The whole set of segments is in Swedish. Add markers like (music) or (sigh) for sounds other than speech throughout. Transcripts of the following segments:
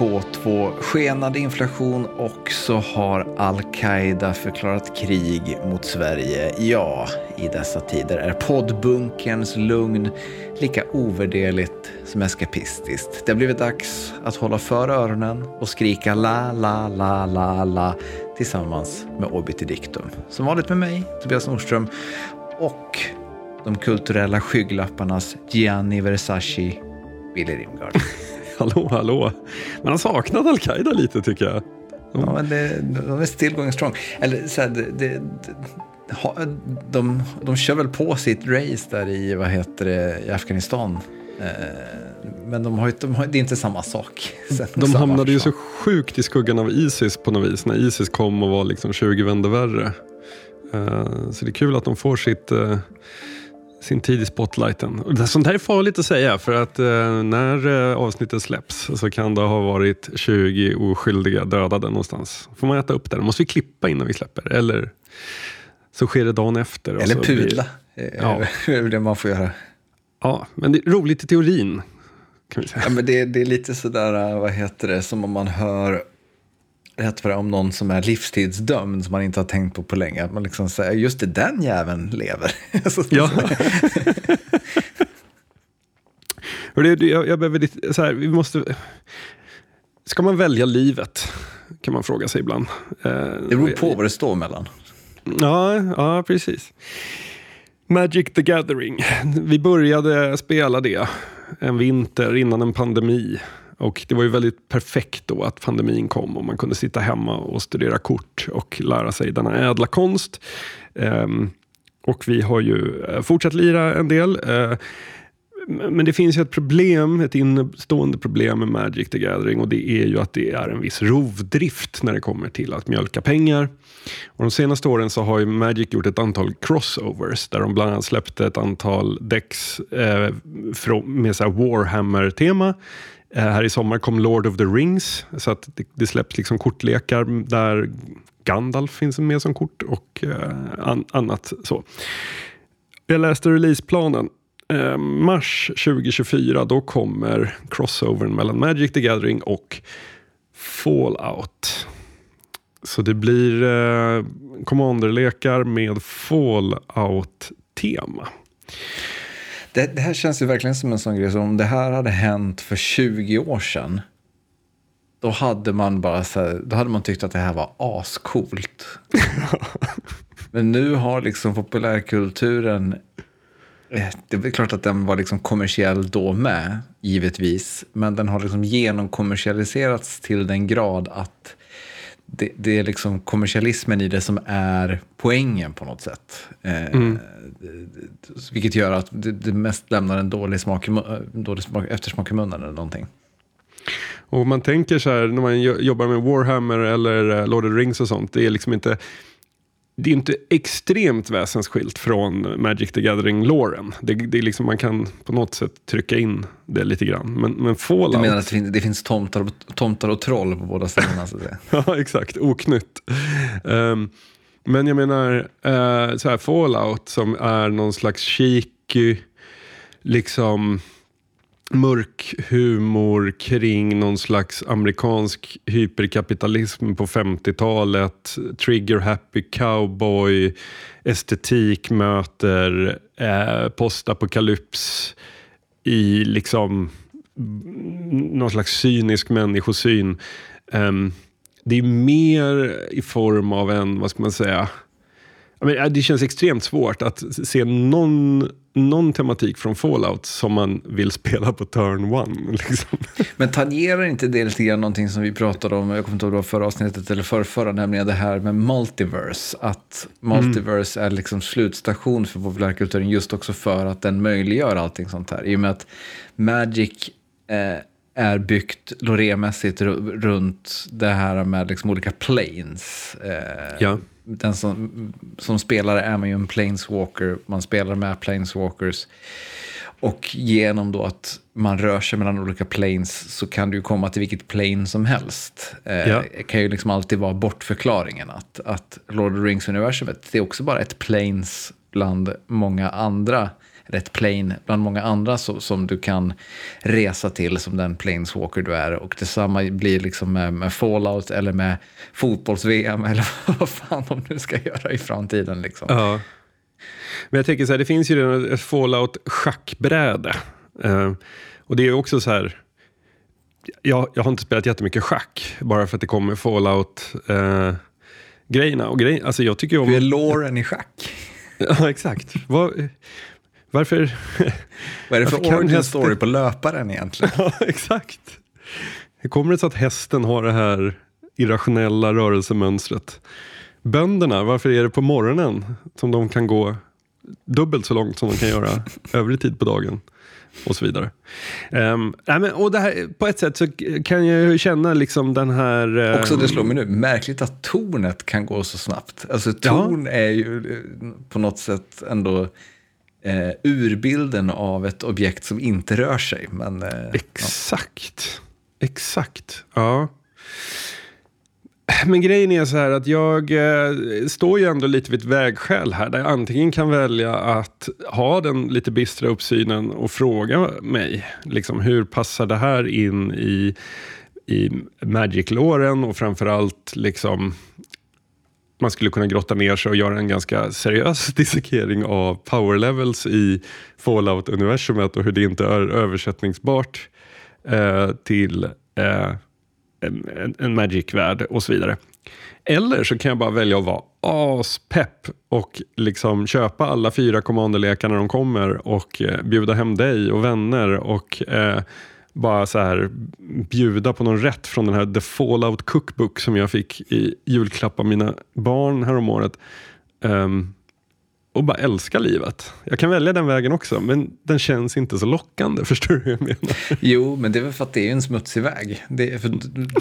på K2, skenande inflation och så har Al-Qaida förklarat krig mot Sverige. Ja, i dessa tider är poddbunkerns lugn lika ovärderligt som eskapistiskt. Det har blivit dags att hålla för öronen och skrika la, la, la, la, la tillsammans med Obiter Dictum. Som vanligt med mig, Tobias Nordström, och de kulturella skygglapparnas Gianni Versace, Billy Rimgard. (laughs) hallå, hallå. Man har saknat Al-Qaida lite tycker jag. De... Ja, men det, de är still going strong. Eller så här, det, det, de, de kör väl på sitt race där i, vad heter det, i Afghanistan. Eh, men de har, de har, det är inte samma sak. (laughs) de hamnade ju så sjukt i skuggan av Isis på något vis. När Isis kom och var liksom 20 vänder värre. Eh, så det är kul att de får sitt eh, sin tid i spotlighten. Sånt här är farligt att säga för att eh, när eh, avsnittet släpps så kan det ha varit 20 oskyldiga dödade någonstans. Får man äta upp det? Måste vi klippa innan vi släpper? Eller så sker det dagen efter. Eller pudla. Blir, ja. (laughs) det är det man får göra. Ja, men det är roligt i teorin. Kan vi säga. Ja, men det, det är lite sådär, vad heter det, som om man hör rätt för om någon som är livstidsdömd som man inte har tänkt på på länge. Att man liksom säger, just det, den jäveln lever. (laughs) ja. (laughs) det, jag, jag behöver lite, så här, vi måste... Ska man välja livet? Kan man fråga sig ibland. Eh, det beror på vad det står mellan. Ja, ja precis. Magic the Gathering. Vi började spela det en vinter innan en pandemi. Och det var ju väldigt perfekt då att pandemin kom och man kunde sitta hemma och studera kort och lära sig denna ädla konst. Um, och vi har ju eh, fortsatt lira en del. Uh, men det finns ju ett problem, ett innestående problem med Magic the Gathering och det är ju att det är en viss rovdrift när det kommer till att mjölka pengar. Och de senaste åren så har ju Magic gjort ett antal crossovers där de bland annat släppte ett antal decks eh, med Warhammer-tema Eh, här i sommar kom Lord of the Rings, så att det, det släpps liksom kortlekar där Gandalf finns med som kort och eh, an, annat så. Jag läste releaseplanen. Eh, mars 2024, då kommer crossovern mellan Magic the Gathering och Fallout. Så det blir eh, Commander-lekar med Fallout-tema. Det, det, här känns ju verkligen som en sån grej som om det här hade hänt för 20 år sedan. Då hade man bara så här, då hade man tyckt att det här var ascoolt. (laughs) Men nu har liksom populärkulturen, eh, det är klart att den var liksom kommersiell då med, givetvis. Men den har liksom genomkommersialiserats till den grad att det, det, är liksom kommersialismen i det som är poängen på något sätt. Eh, mm. vilket gör att det, det, mest lämnar en dålig, smak, dålig smak, eftersmak i munnen eller någonting. Och man tänker så här när man jobbar med Warhammer eller eh, Lord of the Rings och sånt. Det är liksom inte det är inte extremt väsensskilt från Magic the Gathering-låren. Det, det är liksom, man kan på något sätt trycka in det lite grann. Men, men Fallout... Du menar att det finns, det finns tomtar, tomtar och troll på båda ställena? (laughs) ja, exakt. Oknytt. Um, men jag menar, uh, så här, Fallout som är någon slags cheeky, liksom mörk humor kring någon slags amerikansk hyperkapitalism på 50-talet. Trigger-happy cowboy, estetik möter eh, postapokalyps i liksom någon slags cynisk människosyn. Um, det är mer i form av en, vad ska man säga, det känns extremt svårt att se någon, någon tematik från Fallout som man vill spela på turn one. (laughs) Liksom. Men tangerar inte det lite grann någonting som vi pratade om, jag kommer inte ihåg det förra avsnittet eller förrförra, nämligen det här med multiverse. Att multiverse mm. är liksom slutstation för populärkulturen just också för att den möjliggör allting sånt här. I och med att Magic eh, är byggt Loré-mässigt runt det här med liksom olika planes. Eh, ja den som, som spelare är man ju en planeswalker, man spelar med planeswalkers. Och genom då att man rör sig mellan olika planes så kan du komma till vilket plane som helst. Eh, ja. Det kan ju liksom alltid vara bortförklaringen att, att Lord of the Rings-universumet, det är också bara ett planes bland många andra ett plane bland många andra så, som du kan resa till som den planeswalker du är. Och detsamma blir liksom med, med Fallout eller med fotbolls-VM eller (laughs) vad fan de nu ska göra i framtiden. Liksom. Ja. Men jag tänker så här, det finns ju redan ett Fallout schackbräde. Eh, och det är också så här, jag, jag har inte spelat jättemycket schack bara för att det kommer Fallout eh, grejerna. Och grej, alltså jag tycker om... Hur är låren i schack? (laughs) ja, exakt. Var, varför... Vad är det för origin hästen... story på löparen egentligen? (laughs) ja, exakt. Hur kommer det sig att hästen har det här irrationella rörelsemönstret? Bönderna, varför är det på morgonen som de kan gå dubbelt så långt som de kan göra (laughs) övrig tid på dagen? och så vidare. Um, nej men, och här, på ett sätt så kan jag känna liksom den här... Um... Också det slår mig nu, märkligt att tornet kan gå så snabbt. Alltså torn ja. är ju eh, på något sätt ändå eh, urbilden av ett objekt som inte rör sig. Men, eh, Exakt. Ja. Exakt. Ja. Men grejen är så här att jag eh, står ju ändå lite vid ett vägskäl här. Där jag antingen kan välja att ha den lite bistra uppsynen och fråga mig. Liksom, hur passar det här in i, i Magic-låren och framförallt liksom man skulle kunna grotta ner sig och göra en ganska seriös (laughs) dissekering av power levels i Fallout-universumet och hur det inte är översättningsbart eh, till eh, en, en Magic-värld och så vidare. Eller så kan jag bara välja att vara aspepp och liksom köpa alla fyra kommandolekar när de kommer och eh, bjuda hem dig och vänner och eh, bara så här bjuda på någon rätt från den här The Fallout Cookbook som jag fick i julklapp av mina barn häromåret. Um, och bara älska livet. Jag kan välja den vägen också, men den känns inte så lockande. (laughs) Förstår du hur jag menar? Jo, men det är väl för att det är en smutsig väg. Det är för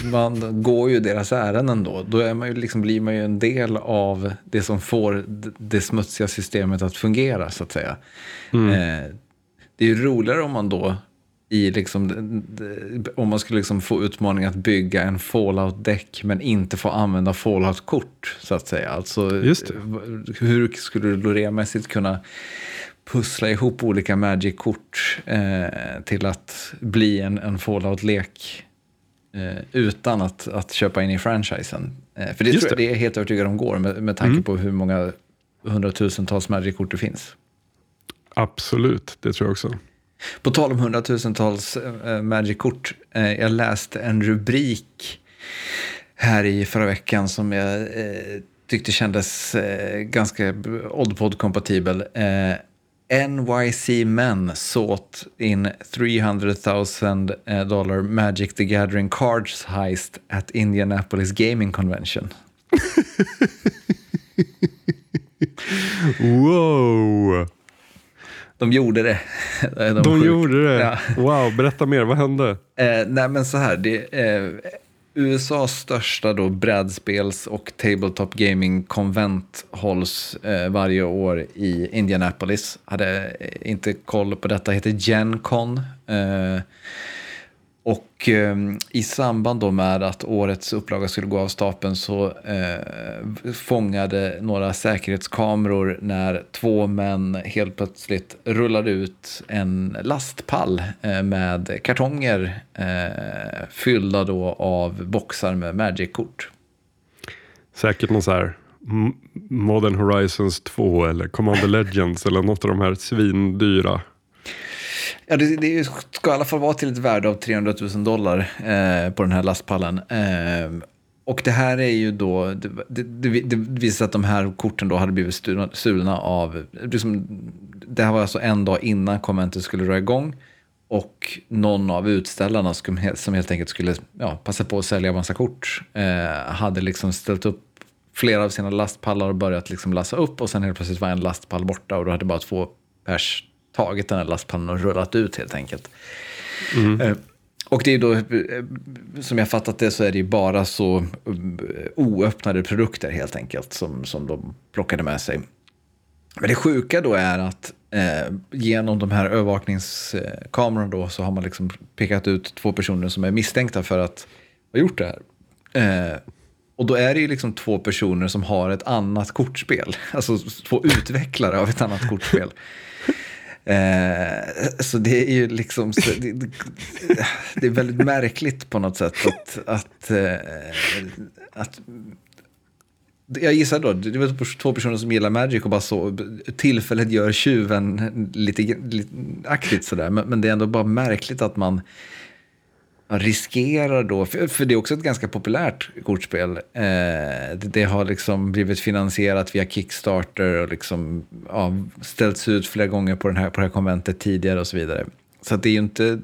man går ju deras ärenden då. Då är man ju liksom, blir man ju en del av det som får det smutsiga systemet att fungera, så att säga. Mm. Eh, det är ju roligare om man då i liksom, om man skulle liksom få utmaning att bygga en fallout-däck men inte få använda fallout-kort så att säga. Alltså, hur skulle du loremässigt kunna pussla ihop olika magic-kort eh, till att bli en, en fallout-lek eh, utan att, att köpa in i franchisen? Eh, för det Just tror jag det. det är helt övertygad om går med, med tanke mm. på hur många hundratusentals magic-kort det finns. Absolut, det tror jag också. På tal om hundratusentals äh, Magic-kort, äh, jag läste en rubrik här i förra veckan som jag äh, tyckte kändes äh, ganska Oddpod-kompatibel. NYC Men sought in 300 000 dollar Magic the Gathering cards heist at Indianapolis Gaming Convention. (laughs) wow! De gjorde det. (laughs) De, De gjorde det? Ja. Wow, berätta mer, vad hände? Eh, nej men så här, det, eh, USAs största då brädspels och tabletop gaming konvent hålls eh, varje år i Indianapolis. Hade inte koll på detta, heter Gen Con. Eh, och eh, i samband då med att årets upplaga skulle gå av stapeln så eh, fångade några säkerhetskameror när två män helt plötsligt rullade ut en lastpall eh, med kartonger eh, fyllda då av boxar med Magic-kort. Säkert någon så här Modern Horizons 2 eller Commander Legends eller något av de här svindyra Ja, det, det, ska i alla fall vara till ett värde av 300 000 dollar eh, på den här lastpallen. Eh, och det här är ju då, det, det, det, det visar att de här korten då hade blivit stulna av, liksom, det här var alltså en dag innan konventet skulle dra igång. Och någon av utställarna som, som helt enkelt skulle ja, passa på att sälja massa kort eh, hade liksom ställt upp flera av sina lastpallar och börjat liksom lassa upp och sen helt plötsligt var en lastpall borta och då hade bara två pers tagit den här lastpallen och rullat ut helt enkelt. Mm. Eh, och det är då, eh, som jag fattat det, så är det ju bara så eh, oöppnade produkter helt enkelt som, som de plockade med sig. Men det sjuka då är att eh, genom de här övervakningskamerorna då så har man liksom pekat ut två personer som är misstänkta för att ha gjort det här. Eh, och då är det ju liksom två personer som har ett annat kortspel. (laughs) Alltså två utvecklare av ett annat kortspel. (laughs) Eh, så det är ju liksom, så, det, det, är väldigt märkligt på något sätt att, att, eh, att jag gissar då, det var två personer som gillar Magic och bara så tillfället gör tjuven lite, lite aktigt sådär. Men, men det är ändå bara märkligt att man riskerar då, för, för det är också ett ganska populärt kortspel. Eh, det, det, har liksom blivit finansierat via Kickstarter och liksom, ja, ställts ut flera gånger på, den här, på det här konventet tidigare och så vidare. Så det är ju inte,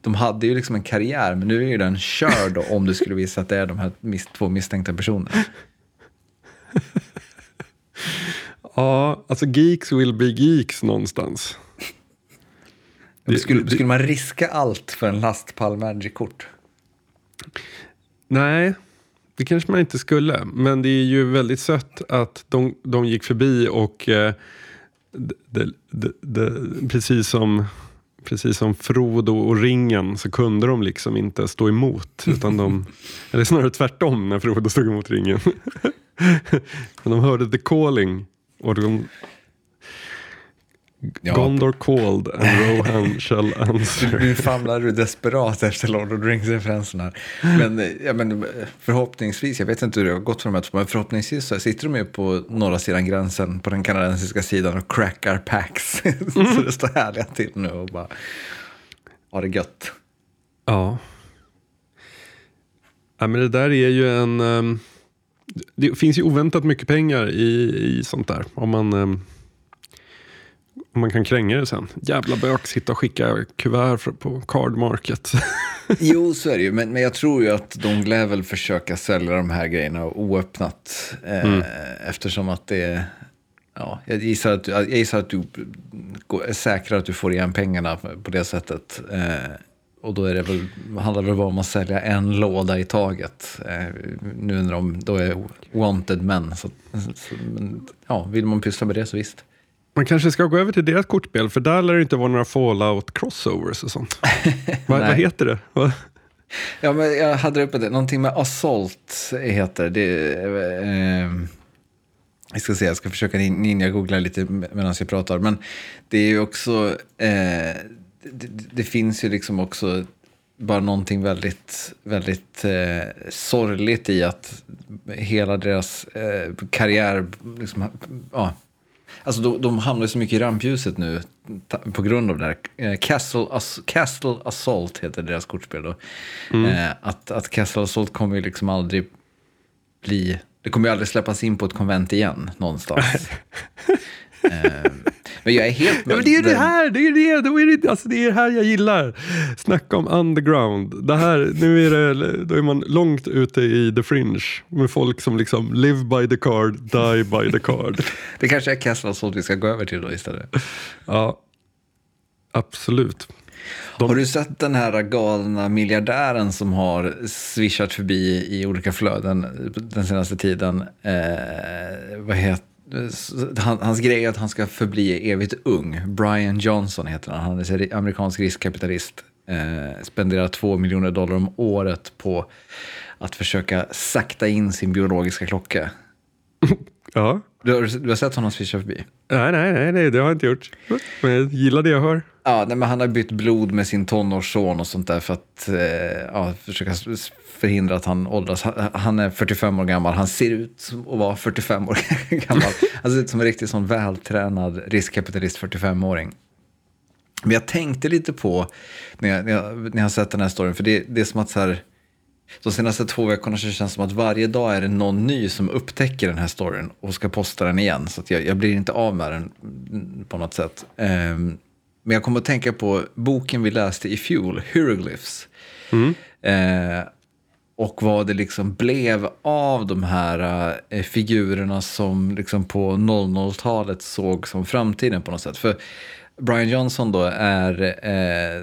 de hade ju liksom en karriär, men nu är ju den körd då, om det skulle visa att det är de här mis, två misstänkta personerna. (laughs) ja, alltså geeks will be geeks någonstans. Det, skulle, skulle man riska allt för en lastpall Magic-kort? Nej, det kanske man inte skulle. Men det är ju väldigt sött att de, de gick förbi och eh, det, det, det, precis, som, precis som Frodo och ringen så kunde de liksom inte stå emot. (laughs) Utan de, eller snarare tvärtom när Frodo stod emot ringen. (laughs) Men de hörde the calling och de Ja. Gondor called and Rohan (laughs) shall answer. Nu famlar du desperat efter Lord of the Rings-referenserna. Men, ja, men förhoppningsvis, jag vet inte hur det har gått för de här två, men förhoppningsvis så sitter de ju på norra sidan gränsen på den kanadensiska sidan och crackar packs. Mm. (laughs) så det står härliga till nu och bara har det gött. Ja. ja men det där är ju en... Um, det finns ju oväntat mycket pengar i, i sånt där. Om man... Um, man kan kränga det sen. Jävla bök, sitta och skicka kuvert på card market. (laughs) jo, så är det ju. Men, men jag tror ju att de lär väl försöka sälja de här grejerna oöppnat. Eh, mm. Eftersom att det Ja, jag gissar att, jag gissar att du är säker att du får igen pengarna på det sättet. Eh, och då är det väl, handlar det väl bara om att sälja en låda i taget. Eh, nu när de då är wanted men. Så, så, men, ja, vill man pyssla med det så visst. Man kanske ska gå över till deras kortspel, för där lär det inte vara några fallout crossovers och sånt. (laughs) vad, vad heter det? ja, men jag hade uppe det, någonting med assault heter det. Eh, jag ska se, jag ska försöka ninja-googla lite medan jag pratar. Men det är ju också, eh, det, det, finns ju liksom också bara någonting väldigt, väldigt eh, sorgligt i att hela deras eh, karriär, liksom, ja, Alltså de, de hamnar så mycket i rampljuset nu på grund av det här. Eh, Castle, As Castle Assault heter deras kortspel. Då. Mm. Eh, att, att Castle Assault kommer ju liksom aldrig bli... Det kommer ju aldrig släppas in på ett konvent igen någonstans. (laughs) eh, men jag är helt... Ja, men det är ju det här, det är det, det, är det, alltså det är det här jag gillar. Snacka om underground. Det här, nu är det, då är man långt ute i the fringe med folk som liksom live by the card, die by the card. (laughs) det kanske är Castle Assault vi ska gå över till då istället. Ja, absolut. De... Har du sett den här galna miljardären som har swishat förbi i olika flöden den senaste tiden? Eh, vad heter hans grej är att han ska förbli evigt ung. Brian Johnson heter han. Han är amerikansk riskkapitalist. Eh, spenderar två miljoner dollar om året på att försöka sakta in sin biologiska klocka. Ja. Du har, du har sett honom swisha förbi? Nej, nej, nej, nej, det har jag inte gjort. Men jag gillar det jag hör. Ja, nej, men han har bytt blod med sin tonårsson och sånt där för att eh, ja, försöka förhindra att han åldras. Han är 45 år gammal, han ser ut att vara 45 år gammal. Han ser ut som (laughs) en riktigt sån vältränad riskkapitalist 45-åring. Men jag tänkte lite på när jag, när jag, när jag har sett den här storyn, för det, det är som att så här, de senaste två veckorna så känns det som att varje dag är det någon ny som upptäcker den här storyn och ska posta den igen. Så att jag, jag blir inte av med den på något sätt. Um, men jag kommer att tänka på boken vi läste i fjol, Hieroglyphs. Mm. Eh, och vad det liksom blev av de här eh, figurerna som liksom på 00-talet såg som framtiden på något sätt. För Brian Johnson då är eh,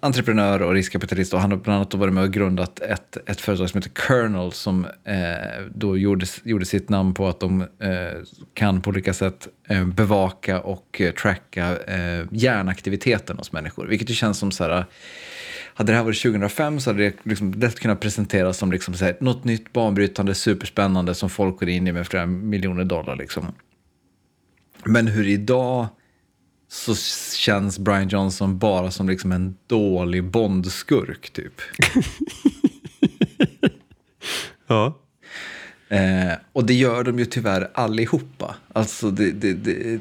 entreprenör och riskkapitalist och han har bland annat varit med och grundat ett, ett företag som heter Kernel som eh, då gjorde, gjorde sitt namn på att de eh, kan på olika sätt eh, bevaka och eh, tracka eh, hjärnaktiviteten hos människor. Vilket ju känns som så här, hade det här varit 2005 så hade det liksom lätt kunnat presenteras som liksom så här, något nytt, banbrytande, superspännande som folk går in i med flera miljoner dollar. Liksom. Men hur idag så känns Brian Johnson bara som liksom en dålig Bond-skurk typ. (laughs) ja. Eh, och det gör de ju tyvärr allihopa. Alltså det, det, det,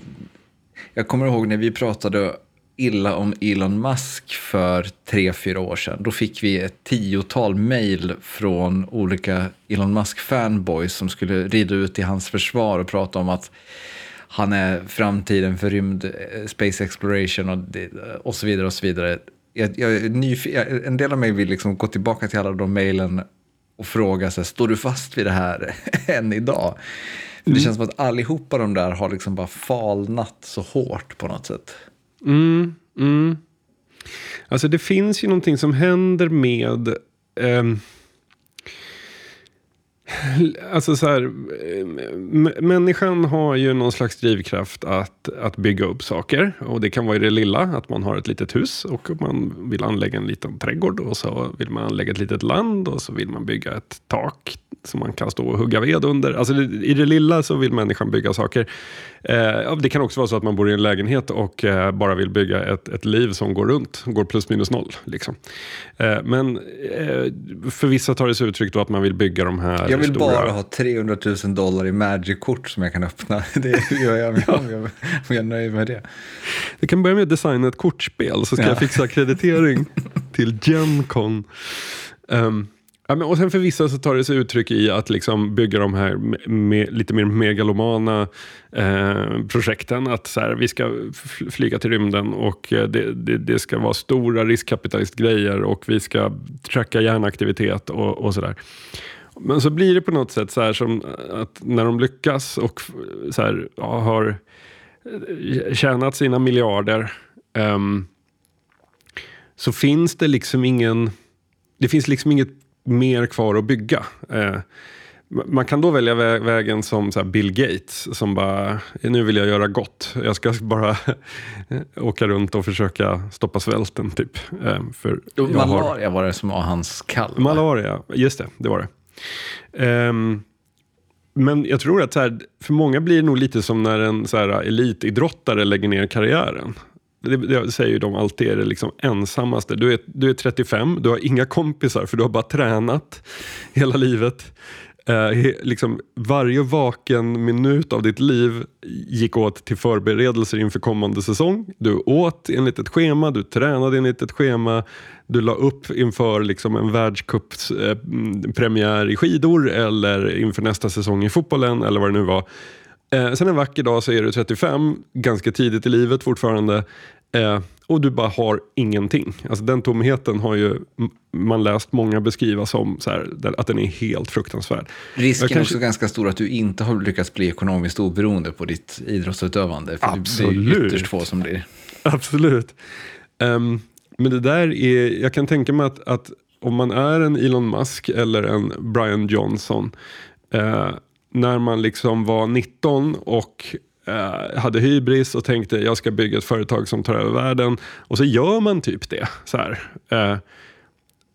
jag kommer ihåg när vi pratade illa om Elon Musk för tre, fyra år sedan. Då fick vi ett tiotal mejl från olika Elon Musk-fanboys som skulle rida ut i hans försvar och prata om att han är framtiden för rymd, eh, space exploration och, och så vidare. och så vidare. Jag, jag, en del av mig vill liksom gå tillbaka till alla de mejlen och fråga sig, står du fast vid det här (laughs) än idag? Mm. Det känns som att allihopa de där har liksom bara falnat så hårt på något sätt. Mm, mm. Alltså det finns ju någonting som händer med eh, (laughs) Alltså så här, eh, människan har ju någon slags drivkraft att, att bygga upp saker. Och det kan vara i det lilla, att man har ett litet hus och man vill anlägga en liten trädgård. Och så vill man anlägga ett litet land och så vill man bygga ett tak som man kan stå och hugga ved under. Alltså I det lilla så vill människan bygga saker. Eh, det kan också vara så att man bor i en lägenhet och eh, bara vill bygga ett, ett liv som går runt, går plus minus noll. Liksom. Men för vissa tar det sig uttryck då att man vill bygga de här jag vill stora... bara ha 300 000 dollar i Magic-kort som jag kan öppna. (laughs) Det gör jag om jag, om jag, om jag är nöjd med det. Du kan börja med att designa ett kortspel så ska ja. jag fixa kreditering till Gencon. Um, Ja, men, och sen för vissa så tar det sig uttryck i att liksom bygga de här me, lite mer megalomana eh, projekten. Att så här, vi ska flyga till rymden och eh, det, det, det, ska vara stora riskkapitalistgrejer och vi ska tracka hjärnaktivitet och, och sådär. Men så blir det på något sätt så här som att när de lyckas och så här, ja, har eh, tjänat sina miljarder um, så finns det liksom ingen det finns liksom inget mer kvar att bygga. Eh, man kan då välja vä vägen som så Bill Gates som bara, nu vill jag göra gott. Jag ska bara (laughs) åka runt och försöka stoppa svälten typ. Eh, för malaria har... var det som var hans kall? Malaria, just det, det var det. Um, men jag tror att här, för många blir det nog lite som när en så här, elitidrottare lägger ner karriären. Det, det säger de alltid är det liksom ensammaste. Du är, du är 35, du har inga kompisar för du har bara tränat hela livet. Eh, liksom varje vaken minut av ditt liv gick åt till förberedelser inför kommande säsong. Du åt enligt ett schema, du tränade enligt ett schema, du la upp inför liksom en världscuppremiär i skidor eller inför nästa säsong i fotbollen eller vad det nu var. Eh, sen en vacker dag så är du 35, ganska tidigt i livet fortfarande. Eh, och du bara har ingenting. Alltså den tomheten har ju man läst många beskriva som så här, att den är helt fruktansvärd. Risken är kanske... också ganska stor att du inte har lyckats bli ekonomiskt oberoende på ditt idrottsutövande. För Absolut. Det är ytterst få som blir. Absolut. Um, men det där är, jag kan tänka mig att, att om man är en Elon Musk eller en Brian Johnson Eh, när man liksom var 19 och eh, hade hybris och tänkte jag ska bygga ett företag som tar över världen. Och så gör man typ det. Så eh,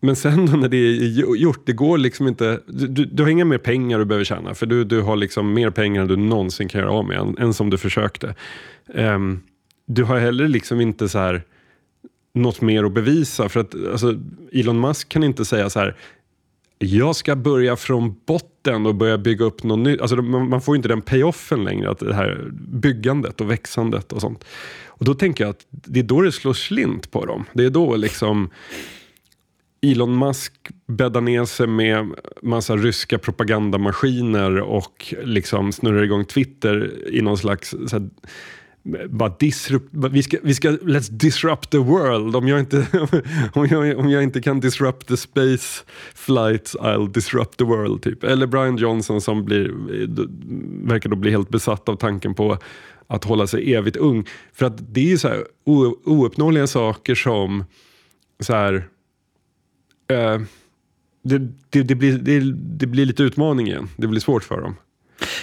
men sen när det är gjort, det går liksom inte, du, du, har inga mer pengar du behöver tjäna för du, du har liksom mer pengar än du någonsin kan göra av med än, än som du försökte. Ehm, du har heller liksom inte så här något mer att bevisa för att alltså, Elon Musk kan inte säga så här jag ska börja från botten och börja bygga upp något nytt. Alltså, man får inte den payoffen längre, att det här byggandet och växandet och sånt. Och då tänker jag att det är då det slår slint på dem. Det är då liksom Elon Musk bäddar ner sig med massa ryska propagandamaskiner och liksom snurrar igång Twitter i någon slags här, bara disrupt, vi, ska, vi ska, let's disrupt the world. Om jag, inte, (laughs) om, jag, om jag inte kan disrupt the space flights, I'll disrupt the world. Typ. Eller Brian Johnson som blir, verkar då bli helt besatt av tanken på att hålla sig evigt ung. För att det är så här ouppnåeliga saker som så här, eh, det, det, det, blir, det, det blir lite utmaning igen. Det blir svårt för dem.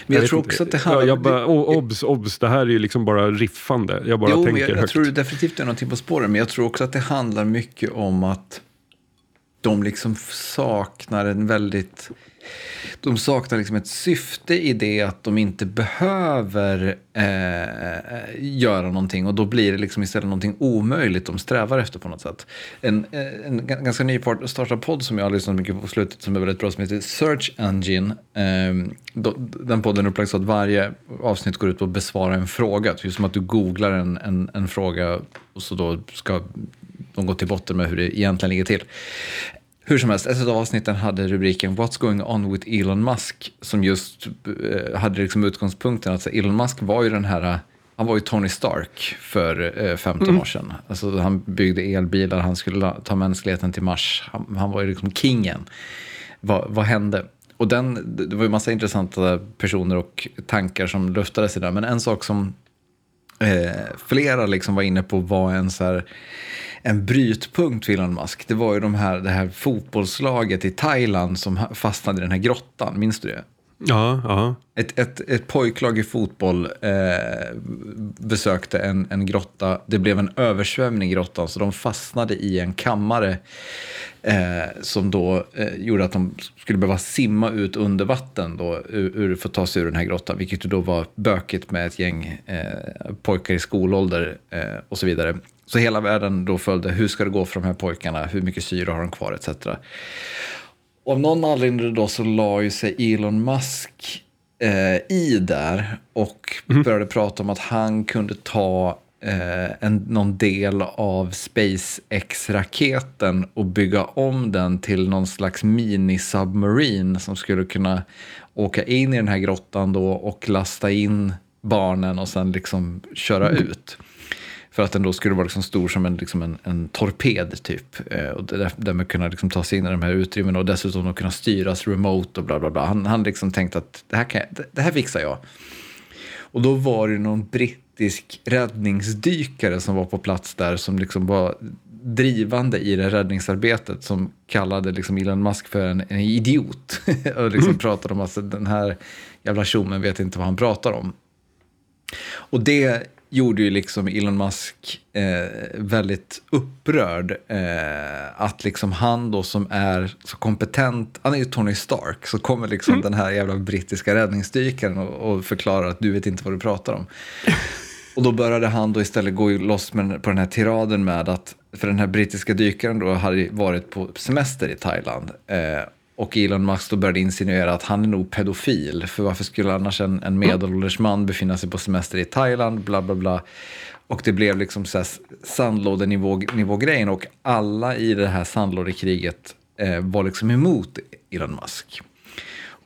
Men jag, jag tror också att det handlar... Jag bara, obs, obs, det här är ju liksom bara riffande. Jag bara jo, tänker jag, jag högt. tror definitivt det är någonting på spåren, men jag tror också att det handlar mycket om att de liksom saknar en väldigt de saknar liksom ett syfte i det att de inte behöver eh, göra någonting och då blir det liksom istället någonting omöjligt de strävar efter på något sätt. En, eh, en ganska ny startad podd som jag har lyssnat mycket på på slutet som är väldigt bra som heter Search Engine. Eh, då, den podden är upplagd så att varje avsnitt går ut på att besvara en fråga. Det är som att du googlar en, en, en fråga och så då ska de gå till botten med hur det egentligen ligger till. Hur som helst, ett av avsnitten hade rubriken What's going on with Elon Musk som just eh, hade liksom utgångspunkten att Elon Musk var ju den här han var ju Tony Stark för 15 mm. år sedan. Alltså, han byggde elbilar, han skulle ta mänskligheten till Mars. Han, han var ju liksom kingen. Va, vad hände? Och den, det var ju massa intressanta personer och tankar som luftades i det. Men en sak som eh, flera liksom var inne på var en så här en brytpunkt för Elon Musk. Det var ju de här, det här fotbollslaget i Thailand som fastnade i den här grottan. Minns du det? Ja, ja. Ett, ett, ett pojklag i fotboll eh, besökte en, en grotta. Det blev en översvämning i grottan så de fastnade i en kammare eh, som då eh, gjorde att de skulle behöva simma ut under vatten då, ur, ur, för att ta sig ur den här grottan. Vilket då var bökigt med ett gäng eh, pojkar i skolålder eh, och så vidare. Så hela världen då följde, hur ska det gå för de här pojkarna, hur mycket syre har de kvar etc. Och av någon anledning då så la ju sig Elon Musk eh, i där och mm. började prata om att han kunde ta eh, en, någon del av SpaceX-raketen och bygga om den till någon slags mini-submarine som skulle kunna åka in i den här grottan då och lasta in barnen och sen liksom köra mm. ut. För att den då skulle vara liksom stor som en, liksom en, en torped typ. Eh, och därmed kunna liksom ta sig in i de här utrymmena och dessutom då kunna styras remote och bla bla bla. Han, han liksom tänkte att det här, kan jag, det här fixar jag. Och då var det någon brittisk räddningsdykare som var på plats där som liksom var drivande i det räddningsarbetet som kallade liksom Elon Musk för en, en idiot. (laughs) och liksom mm. pratade om att den här jävla tjommen vet inte vad han pratar om. Och det gjorde ju liksom Elon Musk eh, väldigt upprörd. Eh, att liksom han då som är så kompetent, han är ju Tony Stark, så kommer liksom mm. den här jävla brittiska räddningsdykaren och, och förklarar att du vet inte vad du pratar om. Och då började han då istället gå loss med, på den här tiraden med att, för den här brittiska dykaren då hade varit på semester i Thailand. Eh, och Elon Musk då började insinuera att han är nog pedofil. För varför skulle annars en, en medelålders man befinna sig på semester i Thailand? Bla, bla, bla. Och det blev liksom så här sandlådenivå-grejen. Och alla i det här sandlådekriget eh, var liksom emot Elon Musk.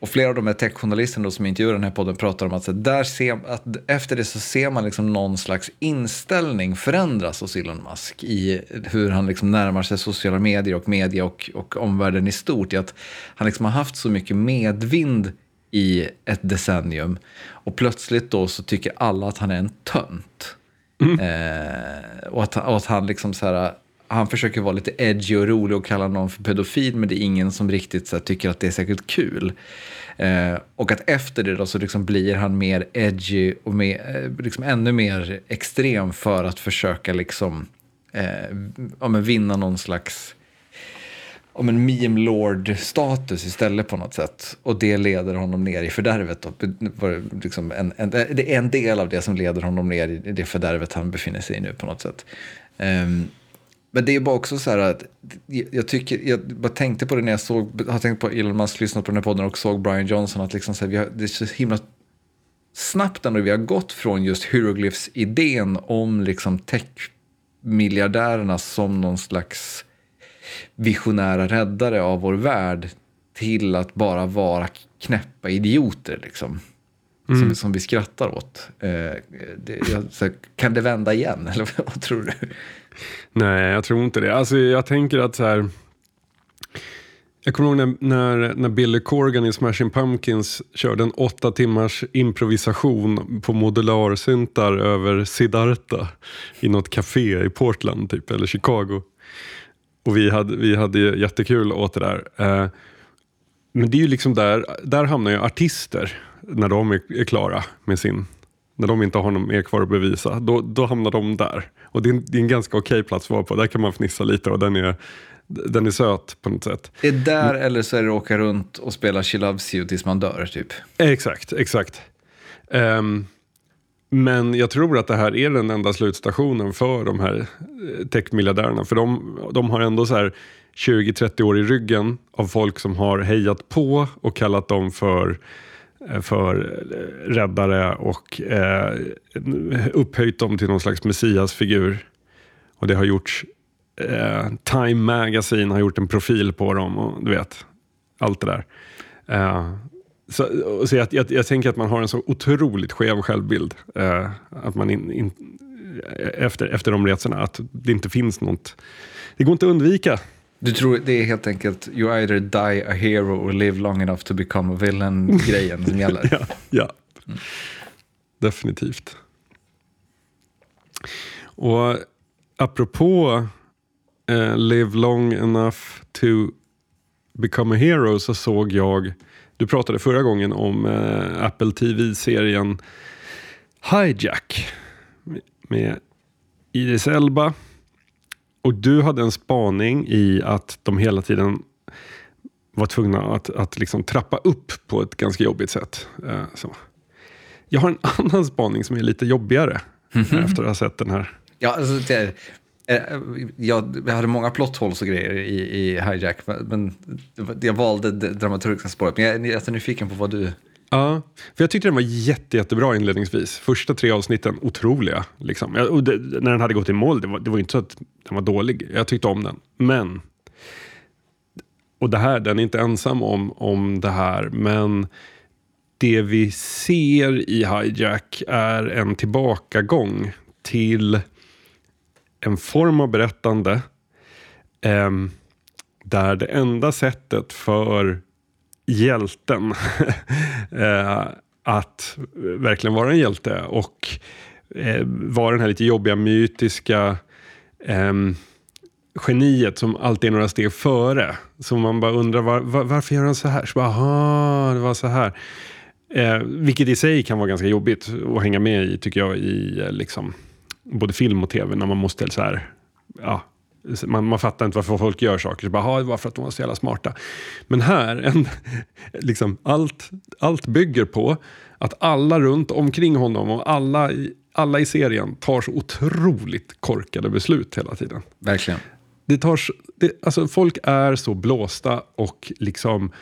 Och flera av de här techjournalisterna som intervjuar den här podden pratar om att, så där ser, att efter det så ser man liksom någon slags inställning förändras hos Elon Musk i hur han liksom närmar sig sociala medier och media och, och omvärlden i stort. I att han liksom har haft så mycket medvind i ett decennium och plötsligt då så tycker alla att han är en tönt. Mm. Eh, och, att, och att han liksom så här, han försöker vara lite edgy och rolig och kalla någon för pedofil, men det är ingen som riktigt så här, tycker att det är särskilt kul. Eh, och att efter det då så liksom blir han mer edgy och mer, eh, liksom ännu mer extrem för att försöka liksom, eh, ja, men vinna någon slags om en meme lord-status istället på något sätt. Och det leder honom ner i fördärvet. Då. Liksom en, en, det är en del av det som leder honom ner i det fördärvet han befinner sig i nu på något sätt. Um, men det är bara också så här att jag, tycker, jag bara tänkte på det när jag såg, har tänkt på Elon Musk, lyssnat på den här podden och såg Brian Johnson, att liksom så här, vi har, det är så himla snabbt ändå vi har gått från just Hieroglyphs-idén om liksom tech-miljardärerna som någon slags visionära räddare av vår värld till att bara vara knäppa idioter liksom. Mm. Som, som vi skrattar åt. Eh, det, jag, här, kan det vända igen, (laughs) eller vad tror du? Nej, jag tror inte det. Alltså, jag tänker att så här, jag kommer ihåg när, när, när Billy Corgan i Smashing Pumpkins körde en åtta timmars improvisation på modularsyntar över Siddhartha i något café i Portland typ, eller Chicago. Och vi hade, vi hade jättekul åt det där. Eh, men det är ju liksom där, där hamnar ju artister när de är, är klara med sin när de inte har något mer kvar att bevisa, då, då hamnar de där. Och det är en, det är en ganska okej plats att vara på. Där kan man fnissa lite och den är, Den är söt på något sätt. Det är där eller så är det åka runt och spela She Loves You tills man dör, typ. Exakt, exakt. Ehm, men jag tror att det här är den enda slutstationen för de här eh, techmiljardärerna. För de, de har ändå så här 20-30 år i ryggen av folk som har hejat på och kallat dem för Eh, för eh, räddare och eh, upphöjt dem till någon slags messiasfigur. Och det har gjorts, eh, Time Magazine har gjort en profil på dem och du vet, allt det där. Eh, så, så jag, jag, jag, tänker att man har en så otroligt skev självbild eh, att man in, in, eh, efter, efter de resorna, att det inte finns något, det går inte att undvika. Du tror det är helt enkelt you either die a hero or live long enough to become a villain-grejen (laughs) som gäller? ja, ja. Mm. definitivt. Och apropå eh, live long enough to become a hero så såg jag, du pratade förra gången om eh, Apple TV-serien Hijack med Iris Elba. Och du hade en spaning i att de hela tiden var tvungna att, att liksom trappa upp på ett ganska jobbigt sätt. Eh, så. Jag har en (laughs) annan spaning som är lite jobbigare mm -hmm. efter att ha sett den här. Ja, alltså, det, eh, jag, jag hade många plot holes och grejer i, i Hijack, men jag valde det dramatiska spåret. Men jag, jag är nyfiken på vad du Ja, för jag tyckte den var jätte, jättebra inledningsvis. Första tre avsnitten, otroliga. Liksom. Och det, när den hade gått i mål, det var, det var inte så att den var dålig. Jag tyckte om den. Men, och det här, den är inte ensam om, om det här, men det vi ser i Hijack är en tillbakagång till en form av berättande eh, där det enda sättet för hjälten (laughs) eh, att verkligen vara en hjälte och eh, vara den här lite jobbiga mytiska eh, geniet som alltid är några steg före. Så man bara undrar var, var, varför gör han så här? Så bara, aha, det var så här. Eh, vilket i sig kan vara ganska jobbigt att hänga med i, tycker jag, i eh, liksom, både film och tv, när man måste så här, ja, man, man fattar inte varför folk gör saker. Så bara, det var för att de var så jävla smarta. Men här, en, (laughs) liksom, allt, allt bygger på att alla runt omkring honom och alla i, alla i serien tar så otroligt korkade beslut hela tiden. Verkligen. Det tar, det, alltså folk är så blåsta och liksom...